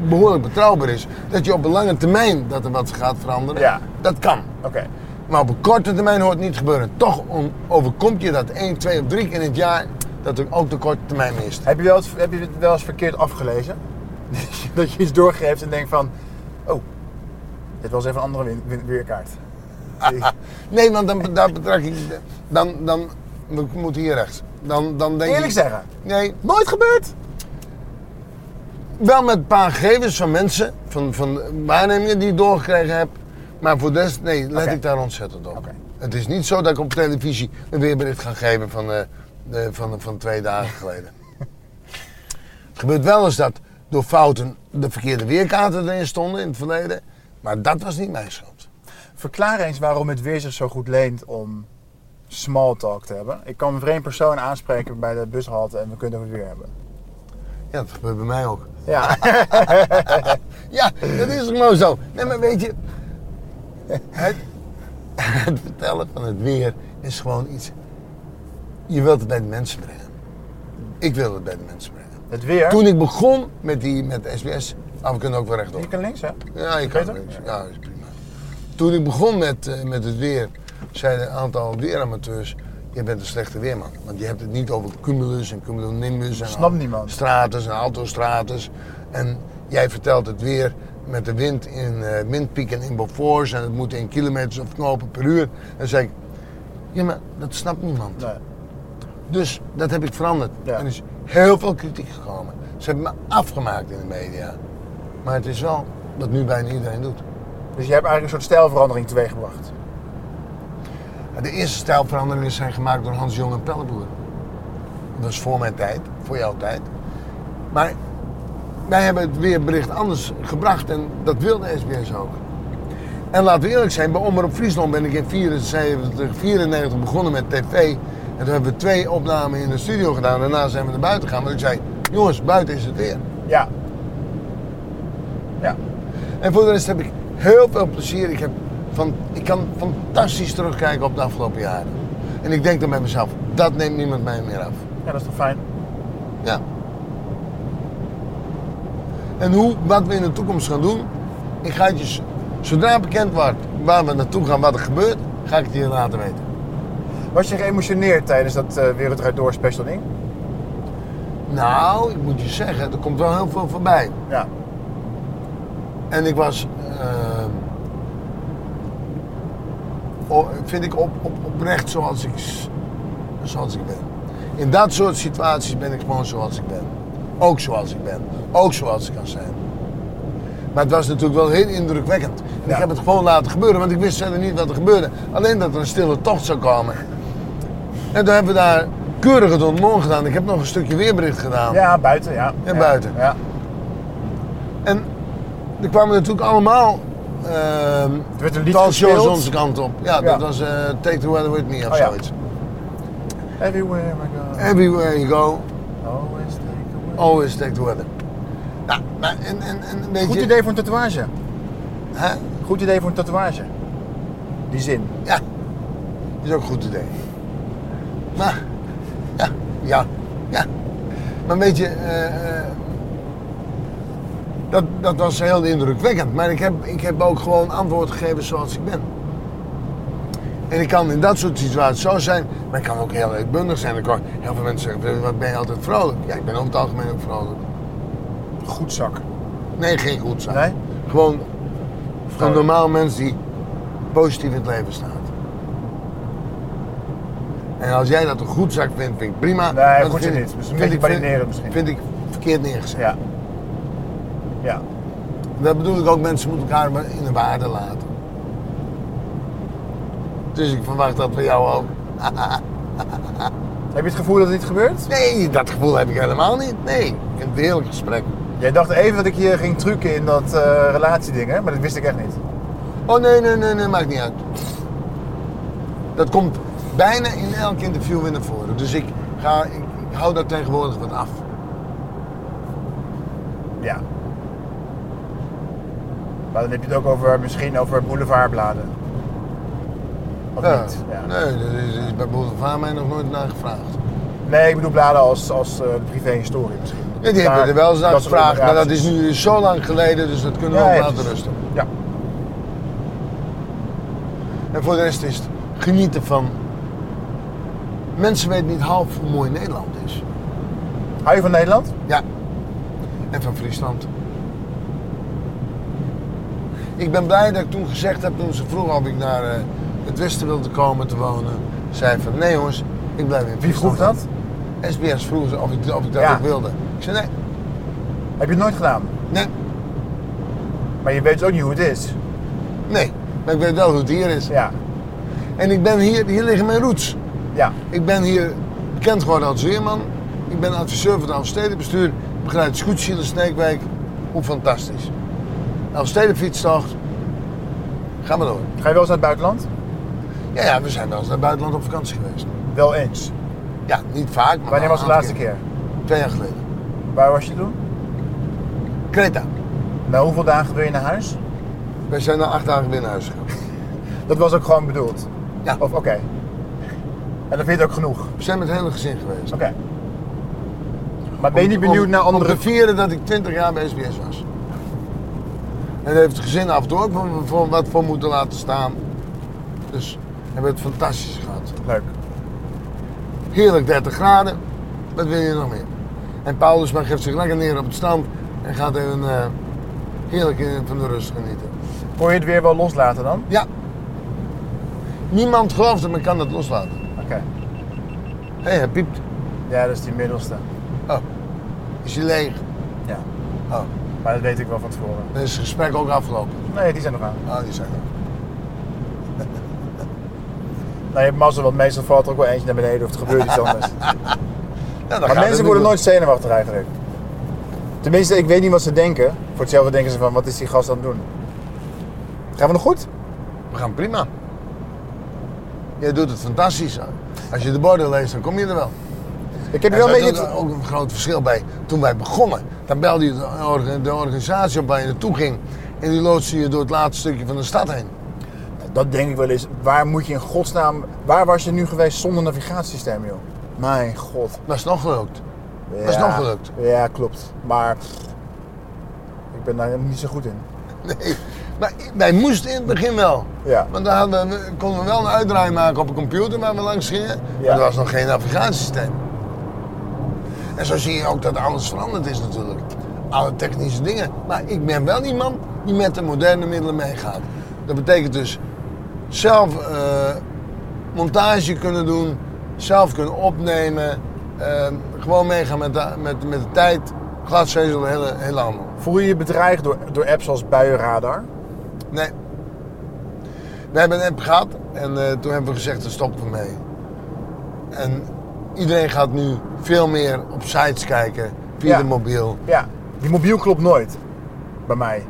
behoorlijk betrouwbaar is. Dat je op een lange termijn dat er wat gaat veranderen, Ja. dat kan. Oké. Maar op een korte termijn hoort het niet te gebeuren. Toch overkomt je dat één, twee of drie keer in het jaar dat ook de korte termijn mist. Heb je, wel eens, heb je het wel eens verkeerd afgelezen? dat je iets doorgeeft en denkt van... Oh, dit was even een andere weerkaart. Nee, want dan, dan betrek ik. Dan, dan, we moeten hier rechts. Dan, dan denk Eerlijk ik. zeggen. Nee, Nooit gebeurd? wel met een paar gegevens van mensen, van, van waarnemingen die ik doorgekregen heb. Maar voor de rest, nee, let ik daar ontzettend op. Het is niet zo dat ik op televisie een weerbericht ga geven van, eh, de, van, van twee dagen geleden. het gebeurt wel eens dat door fouten de verkeerde weerkaarten erin stonden in het verleden. Maar dat was niet mijn schuld. Verklaar eens waarom het weer zich zo goed leent om small talk te hebben. Ik kan een vreemd persoon aanspreken bij de bushalte en we kunnen het weer hebben. Ja, dat gebeurt bij mij ook. Ja, Ja, dat is gewoon zo. Nee, maar weet je, het, het vertellen van het weer is gewoon iets. Je wilt het bij de mensen brengen. Ik wil het bij de mensen brengen. het weer. Toen ik begon met, die, met SBS, ah, we kunnen ook wel rechtop. Je kan links, hè? Ja, je kan links. Ja, is prima. Toen ik begon met, eh, met het weer, zeiden een aantal weeramateurs, je bent een slechte weerman. Want je hebt het niet over cumulus en cumulonimbus en Snapt niemand. stratus en autostratus. En jij vertelt het weer met de wind in eh, windpieken in Beaufort en het moet in kilometers of knopen per uur. En dan zeg ik, ja maar dat snapt niemand. Nee. Dus dat heb ik veranderd. Ja. En er is heel veel kritiek gekomen. Ze hebben me afgemaakt in de media. Maar het is wel wat nu bijna iedereen doet. Dus je hebt eigenlijk een soort stijlverandering teweeggebracht. De eerste stijlveranderingen zijn gemaakt door Hans Jong en Pelleboer. Dat was voor mijn tijd, voor jouw tijd. Maar wij hebben het weerbericht anders gebracht en dat wilde SBS ook. En laten we eerlijk zijn, bij Omroep Friesland ben ik in 74, 94 begonnen met tv. En toen hebben we twee opnamen in de studio gedaan. Daarna zijn we naar buiten gegaan. Want ik zei, jongens, buiten is het weer. Ja. Ja. En voor de rest heb ik heel veel plezier. Ik, heb van, ik kan fantastisch terugkijken op de afgelopen jaren. En ik denk dan bij mezelf, dat neemt niemand mij meer af. Ja, dat is toch fijn? Ja. En hoe, wat we in de toekomst gaan doen, ik ga het je, zodra bekend wordt waar we naartoe gaan, wat er gebeurt, ga ik het je laten weten. Was je geëmotioneerd tijdens dat Wereld Draait Door special ding? Nou, ik moet je zeggen, er komt wel heel veel voorbij. Ja. En ik was, ehm, vind ik op, op, oprecht zoals ik, zoals ik ben. In dat soort situaties ben ik gewoon zoals ik ben. Ook zoals ik ben. Ook zoals ik kan zijn. Maar het was natuurlijk wel heel indrukwekkend. En Ja. ik heb het gewoon laten gebeuren, want ik wist verder niet wat er gebeurde. Alleen dat er een stille tocht zou komen. En toen hebben we daar keurig het ontmoen gedaan. Ik heb nog een stukje weerbericht gedaan. Ja, buiten, ja. Ja, buiten. Ja. En er kwamen natuurlijk allemaal ehm Er werd een lied onze kant op. Ja, Ja. dat was eh, Take the Weather With Me of Oh, zoiets. Everywhere I go. Everywhere you go, Always take away. always take the weather. Nou, maar en, en, en weet Goed je... idee voor een tatoeage. Hè? Goed idee voor een tatoeage. Die zin. Ja, is ook een goed idee. Maar, ja, ja, ja. Maar weet je, eh, eh, dat, dat was heel indrukwekkend. Maar ik heb, ik heb ook gewoon antwoord gegeven zoals ik ben. En ik kan in dat soort situaties zo zijn, maar ik kan ook heel uitbundig zijn. Dan kan heel veel mensen zeggen, wat ben je altijd vrolijk? Ja, ik ben over het algemeen ook vrolijk. Goed zak. Nee, geen goed zijn. Nee? Gewoon een normaal mens die positief in het leven staat. En als jij dat een goed zak vindt, vind ik prima. Nee, goed vind ik- niet. Dus een vind beetje ik- vind- badinerend misschien. Vind ik verkeerd neergezet. Ja. Ja. Dat bedoel ik ook, mensen moeten elkaar maar in de waarde laten. Dus ik verwacht dat bij jou ook. Heb je het gevoel dat het niet gebeurt? Nee, dat gevoel heb ik helemaal niet. Nee, ik vind het een heerlijk gesprek. Jij dacht even dat ik hier ging trucken in dat eh relatieding, hè? Maar dat wist ik echt niet. Oh nee, nee, nee, nee, maakt niet uit. Dat komt bijna in elk interview weer naar voren. Dus ik, ga, ik, ik hou daar tegenwoordig wat af. Ja. Maar dan heb je het ook over, misschien over boulevardbladen. Of Ja. niet? Ja. Nee, daar is, is bij Boulevard mij nog nooit naar gevraagd. Nee, ik bedoel bladen als, als de privé-historie misschien. Ja, die hebben er wel eens naar dat gevraagd, maar dat is nu zo lang geleden, dus dat kunnen we Ja, ook laten rusten. Ja. En voor de rest is het genieten van... Mensen weten niet half hoe mooi Nederland is. Hou je van Nederland? Ja. En van Friesland. Ik ben blij dat ik toen gezegd heb, toen ze vroegen of ik naar eh, het westen wilde komen te wonen. Zei van, nee jongens, ik blijf in Wie Friesland. vroeg dat? SBS vroeg ze of ik, of ik dat Ja. ook wilde. Ik zei nee, Heb je het nooit gedaan? nee, Maar je weet dus ook niet hoe het is. nee. Maar ik weet wel hoe het hier is. Ja. En ik ben hier, hier liggen mijn roots. Ja. Ik ben hier bekend geworden als weerman. Ik ben adviseur van het Elfstedenbestuur. Ik begeleid scootsie in Sneekwijk. Hoe fantastisch. Elfstedenfietstocht. Ga maar door. Ga je wel eens naar het buitenland? Ja, ja, we zijn wel eens naar het buitenland op vakantie geweest. Wel eens. Ja, niet vaak, maar Wanneer was de laatste keer? Twee jaar geleden. Waar was je toen? Creta. Na hoeveel dagen wil je naar huis? Wij zijn na acht dagen weer naar huis gegaan. Dat was ook gewoon bedoeld. Ja. Of oké. En dan vind je het ook genoeg. We zijn met het hele gezin geweest. Oké. Maar ben je niet benieuwd om- naar andere... Om te vieren dat ik 20 jaar bij SBS was. En daar heeft het gezin af en toe ook voor, voor wat voor moeten laten staan. Dus hebben we het fantastisch gehad. Leuk. Heerlijk 30 graden. Wat wil je nog meer? En Paulus maar geeft zich lekker neer op het strand en gaat even eh, heerlijk van de rust genieten. Kon je het weer wel loslaten dan? Ja. Niemand gelooft het, maar kan het loslaten. Hé, hij piept. Ja, dat is die middelste. Oh, is hij leeg? Ja. Oh, Maar dat weet ik wel van tevoren. dan is het gesprek ook afgelopen. Nee, die zijn nog aan. Oh, die zijn er. Nou, je hebt mazzel, want meestal valt er ook wel eentje naar beneden of het gebeurt iets anders. maar mensen worden nooit zenuwachtig eigenlijk. Tenminste, ik weet niet wat ze denken. Voor hetzelfde denken ze van, wat is die gast aan het doen? Gaan we nog goed? We gaan prima. Jij doet het fantastisch. Als je de borden leest, dan kom je er wel. Ik heb Er wel een beetje... ook, een groot verschil bij toen wij begonnen. Dan belde je de, orga- de organisatie op waar je naartoe ging. En die loodste je door het laatste stukje van de stad heen. Dat denk ik wel eens. Waar moet je in godsnaam... Waar was je nu geweest zonder navigatiesysteem, joh? Mijn god. Dat is nog gelukt. Dat is Ja, nog gelukt. Ja, klopt. Maar... Ik ben daar niet zo goed in. Nee. Maar wij moesten in het begin wel. Ja. Want dan hadden we, konden we wel een uitdraai maken op een computer waar we langs gingen. Ja. Maar er was nog geen navigatiesysteem. En zo zie je ook dat alles veranderd is natuurlijk. Alle technische dingen. Maar ik ben wel iemand die met de moderne middelen meegaat. Dat betekent dus zelf eh, montage kunnen doen, zelf kunnen opnemen. eh, gewoon meegaan met de, met, met de tijd. Glasvezel, hele, hele handel. Voel je je bedreigd door, door apps als Buienradar? Nee. We hebben een app gehad en eh, toen hebben we gezegd, daar stoppen we mee. En iedereen gaat nu veel meer op sites kijken, via Ja. de mobiel. Ja. Die mobiel klopt nooit. Bij mij.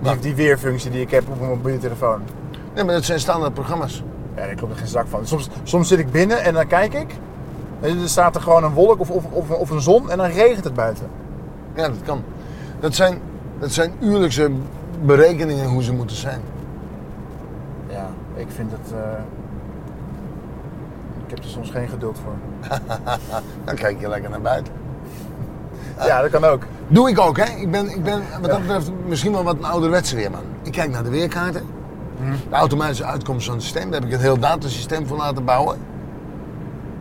Die, die weerfunctie die ik heb op mijn mobiele telefoon. Nee, maar dat zijn standaard programma's. Ja, daar klopt er geen zak van. Soms, soms zit ik binnen en dan kijk ik. En er staat er gewoon een wolk of, of, of, of een zon en dan regent het buiten. Ja, dat kan. Dat zijn, dat zijn uurlijkse berekeningen hoe ze moeten zijn. Ja, ik vind het... eh, Ik heb er soms geen geduld voor. Dan kijk je lekker naar buiten. Ja, dat kan ook. Doe ik ook, hè? Ik ben, ik ben wat dat betreft misschien wel wat een ouderwetse weerman. Ik kijk naar de weerkaarten. De automatische uitkomst van het systeem. Daar heb ik een heel datasysteem voor laten bouwen.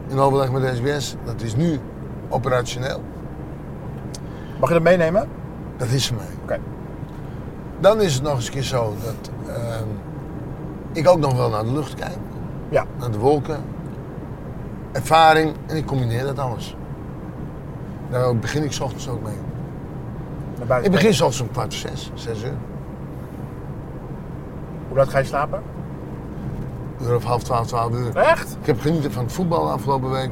In overleg met de SBS. Dat is nu operationeel. Mag je dat meenemen? Dat is voor mij. Oké. Dan is het nog eens een keer zo dat ehm, ik ook nog wel naar de lucht kijk. Ja. Naar de wolken. Ervaring. En ik combineer dat alles. Daar begin ik 's ochtends ook mee. Naar. Ik begin 's ochtends om kwart voor zes, zes uur. Hoe laat ga je slapen? Uur of half twaalf, twaalf uur. Echt? Ik heb genieten van het voetbal de afgelopen week.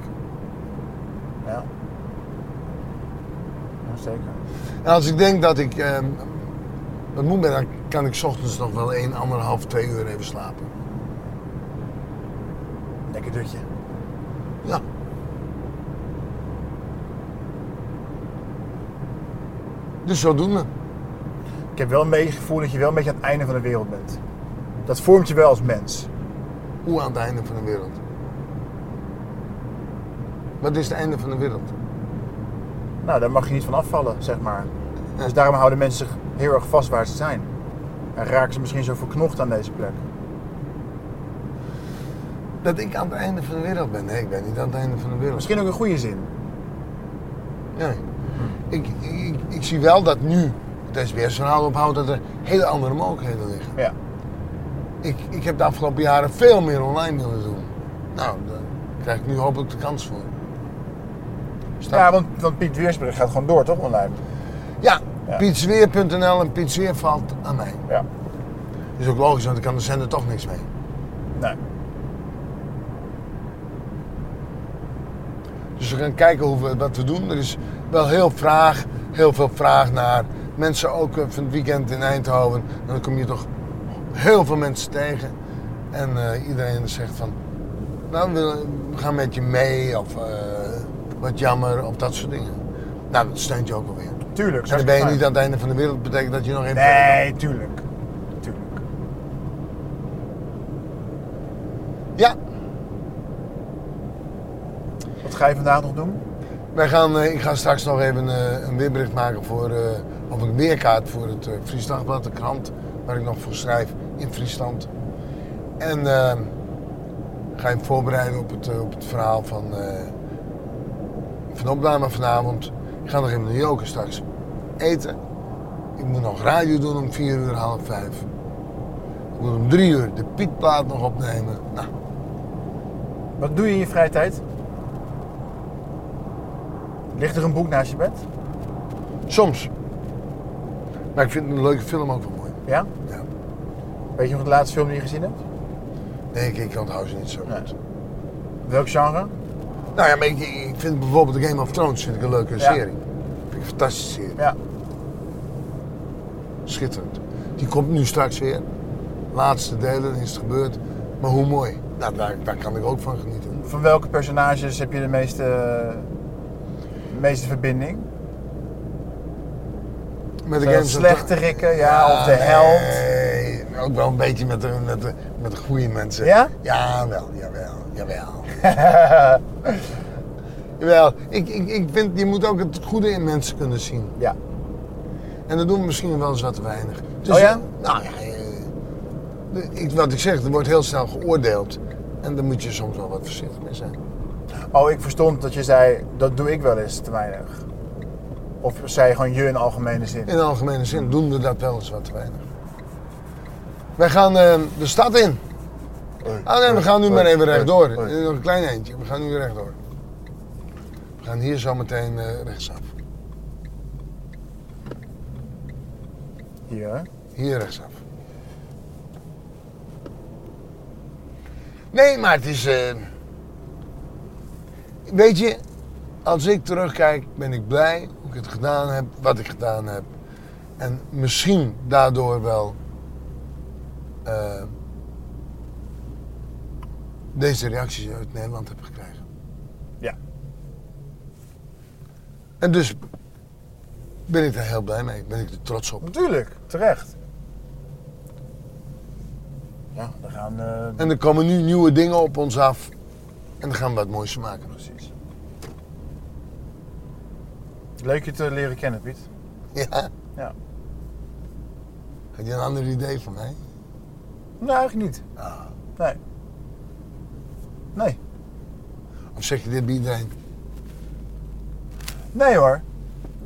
Ja. Ja, zeker. En als ik denk dat ik ehm, moe ben, dan kan ik 's ochtends nog wel 1, anderhalf, twee uur even slapen. Lekker dutje. Ja. Dus zodoende. Ik heb wel een beetje het gevoel dat je wel een beetje aan het einde van de wereld bent. Dat vormt je wel als mens. Hoe aan het einde van de wereld? Wat is het einde van de wereld? Nou, daar mag je niet van afvallen, zeg maar. Dus daarom houden mensen zich heel erg vast waar ze zijn. En raken ze misschien zo verknocht aan deze plek. Dat ik aan het einde van de wereld ben? Nee, ik ben niet aan het einde van de wereld. Misschien ook een goede zin. Nee. Ik, ik, ik zie wel dat nu het SBS-verhaal ophoudt dat er hele andere mogelijkheden liggen. Ja. Ik, ik heb de afgelopen jaren veel meer online willen doen. Nou, daar krijg ik nu hopelijk de kans voor. Ja, want, want Piet Weersbrug gaat gewoon door, toch, online? ja, Ja. pietsweer.nl en Pietsweer valt aan mij. Ja. is ook logisch, want ik kan de zender toch niks mee. Nee. Dus we gaan kijken hoe we, wat we doen. Er is wel heel, vraag, heel veel vraag naar mensen ook eh, van het weekend in Eindhoven. En dan kom je toch heel veel mensen tegen. En eh, iedereen zegt van, nou we, gaan met je mee of eh, wat jammer of dat soort dingen. Nou, dat steunt je ook wel weer. Tuurlijk. En dan ben je niet aan het einde van de wereld, betekent dat je nog even... Nee, tuurlijk. Tuurlijk. Ja, Wat ga je vandaag nog doen? Wij gaan, eh, ik ga straks nog even eh, een weerbericht maken voor, eh, of een weerkaart voor het uh, Fries Dagblad, de krant, waar ik nog voor schrijf in Friesland. En eh, ga je voorbereiden op het, op het verhaal van, eh van opname vanavond. Ik ga nog even naar Joker straks eten. Ik moet nog radio doen om vier uur, half vijf. Ik moet om drie uur de Pietplaat nog opnemen. Nou, Wat doe je in je vrije tijd? Ligt er een boek naast je bed? soms. Maar ik vind een leuke film ook wel mooi. Ja? Ja. Weet je nog de laatste film die je gezien hebt? Nee, ik, ik onthoud ze niet zo Nee. goed. Welk genre? Nou ja, maar ik, ik vind bijvoorbeeld de Game of Thrones vind ik een leuke Ja. serie. Vind ik een fantastische serie. Ja. Schitterend. Die komt nu straks weer. Laatste delen is het gebeurd. Maar hoe mooi. Nou, daar, daar kan ik ook van genieten. Van welke personages heb je de meeste, de meeste verbinding? Met De Game of slechterikken, ja, of de held. Nee, ook wel een beetje met de, met de, met de goede mensen. Ja? Jawel, jawel, jawel. jawel, ik, ik, ik vind, je moet ook het goede in mensen kunnen zien. Ja. En dat doen we misschien wel eens wat te weinig. Oh ja? Nou ja, eh, ik, wat ik zeg, er wordt heel snel geoordeeld. En daar moet je soms wel wat voorzichtig mee zijn. Oh, ik verstond dat je zei, dat doe ik wel eens te weinig. Of zei je gewoon je in algemene zin? In algemene zin doen we dat wel eens wat te weinig. Wij gaan eh, de stad in. Ah nee, we gaan nu maar even rechtdoor. Nog een klein eentje. We gaan nu rechtdoor. We gaan hier zo meteen eh, rechtsaf. Hier, hè? Hier rechtsaf. Nee, maar het is. eh, Weet je, als ik terugkijk, ben ik blij hoe ik het gedaan heb, wat ik gedaan heb. En misschien daardoor wel. eh, deze reacties uit Nederland heb gekregen. Ja. En dus ben ik daar heel blij mee. Ben ik er trots op. Natuurlijk, terecht. Ja, we gaan... eh, En er komen nu nieuwe dingen op ons af. En daar gaan we wat moois van maken. Precies. Leuk je te leren kennen, Piet. Ja. Ja. Heb je een ander idee van mij? Nou, eigenlijk niet. Ah. Nee. Nee. Of zeg je dit bij iedereen? Nee hoor.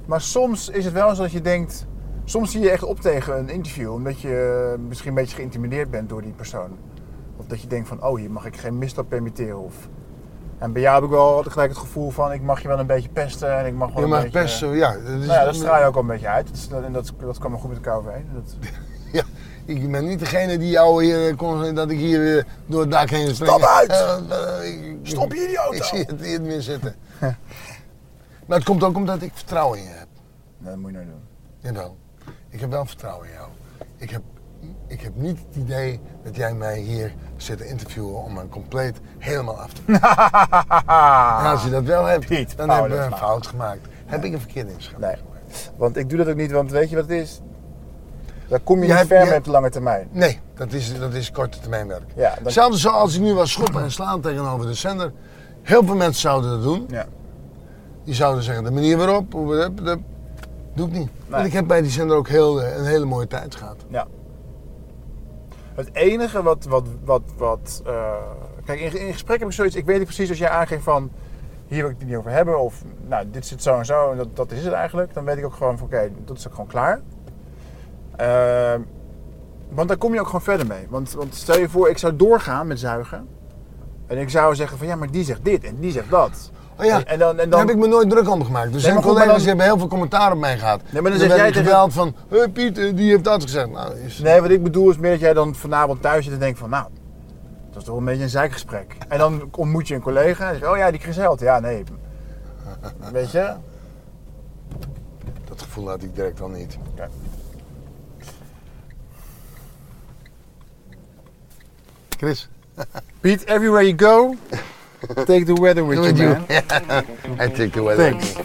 Maar soms is het wel zo dat je denkt... Soms zie je echt op tegen een interview... omdat je eh, misschien een beetje geïntimideerd bent door die persoon. Of dat je denkt van... oh, hier mag ik geen misstap permitteren. Of... En bij jou heb ik wel altijd gelijk het gevoel van... ik mag je wel een beetje pesten en ik mag wel Je een mag beetje... best zo, ja. Dat, is, Nou ja, dat straal je ook al een beetje uit. Dat, is- en dat, dat kwam wel goed met elkaar overheen. Dat... Ik ben niet degene die jou hier kon, dat ik hier eh, door het dak heen spring. Stap uit! Eh, eh, ik- Stop hier in die auto! Ik zie het niet meer zitten. maar het komt ook omdat ik vertrouwen in je heb. Nee, dat moet je nooit doen. Jawel. Ik heb wel vertrouwen in jou. Ik heb, ik heb niet het idee dat jij mij hier zit te interviewen om een compleet helemaal af te. En als je dat wel hebt, Piet, dan hebben we een fout gemaakt. Heb ik een verkeerde inschatting Nee. gemaakt? Want ik doe dat ook niet, want weet je wat het is? Daar kom je Jij niet ver jij- met lange termijn. Nee, dat is, dat is korte termijn werk. Ja, dan- Hetzelfde zoals ik nu was schoppen en slaan tegenover de zender. Heel veel mensen zouden dat doen. Ja. Die zouden zeggen, de manier waarop, hoe dat, dat doe ik niet. Want ik heb bij die zender ook heel, een hele mooie tijd gehad. ja. Het enige wat, wat, wat, wat eh, kijk, in, in gesprek heb ik zoiets, ik weet niet precies als jij aangeeft van, hier wil ik het niet over hebben, of nou, dit zit zo en zo, en dat, dat is het eigenlijk, dan weet ik ook gewoon van, oké, dat is ook gewoon klaar. Ehm, want daar kom je ook gewoon verder mee. Want, want stel je voor, ik zou doorgaan met zuigen, en ik zou zeggen van, ja, maar die zegt dit en die zegt dat. Oh ja, En, en dan, en daar dan, heb ik me nooit druk om gemaakt. Er zijn maar goed, collega's dan- hebben heel veel commentaar op mij gehad. Nee, maar dan zeg jij tegen- van, hey Piet, eh, die heeft dat gezegd. Nou, is... Nee, wat ik bedoel is meer dat jij dan vanavond thuis zit en denkt van, nou, dat is toch een beetje een zeikgesprek. En dan ontmoet je een collega en zeg oh ja, die Chris Held. Ja, nee. Weet je? Dat gevoel had ik direct al niet. Chris? Pete, everywhere you go, take the weather with you, man. I take the weather. Thanks.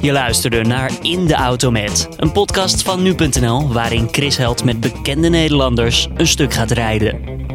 Je luisterde naar In de Auto Met, een podcast van nu.nl waarin Chris Held met bekende Nederlanders een stuk gaat rijden.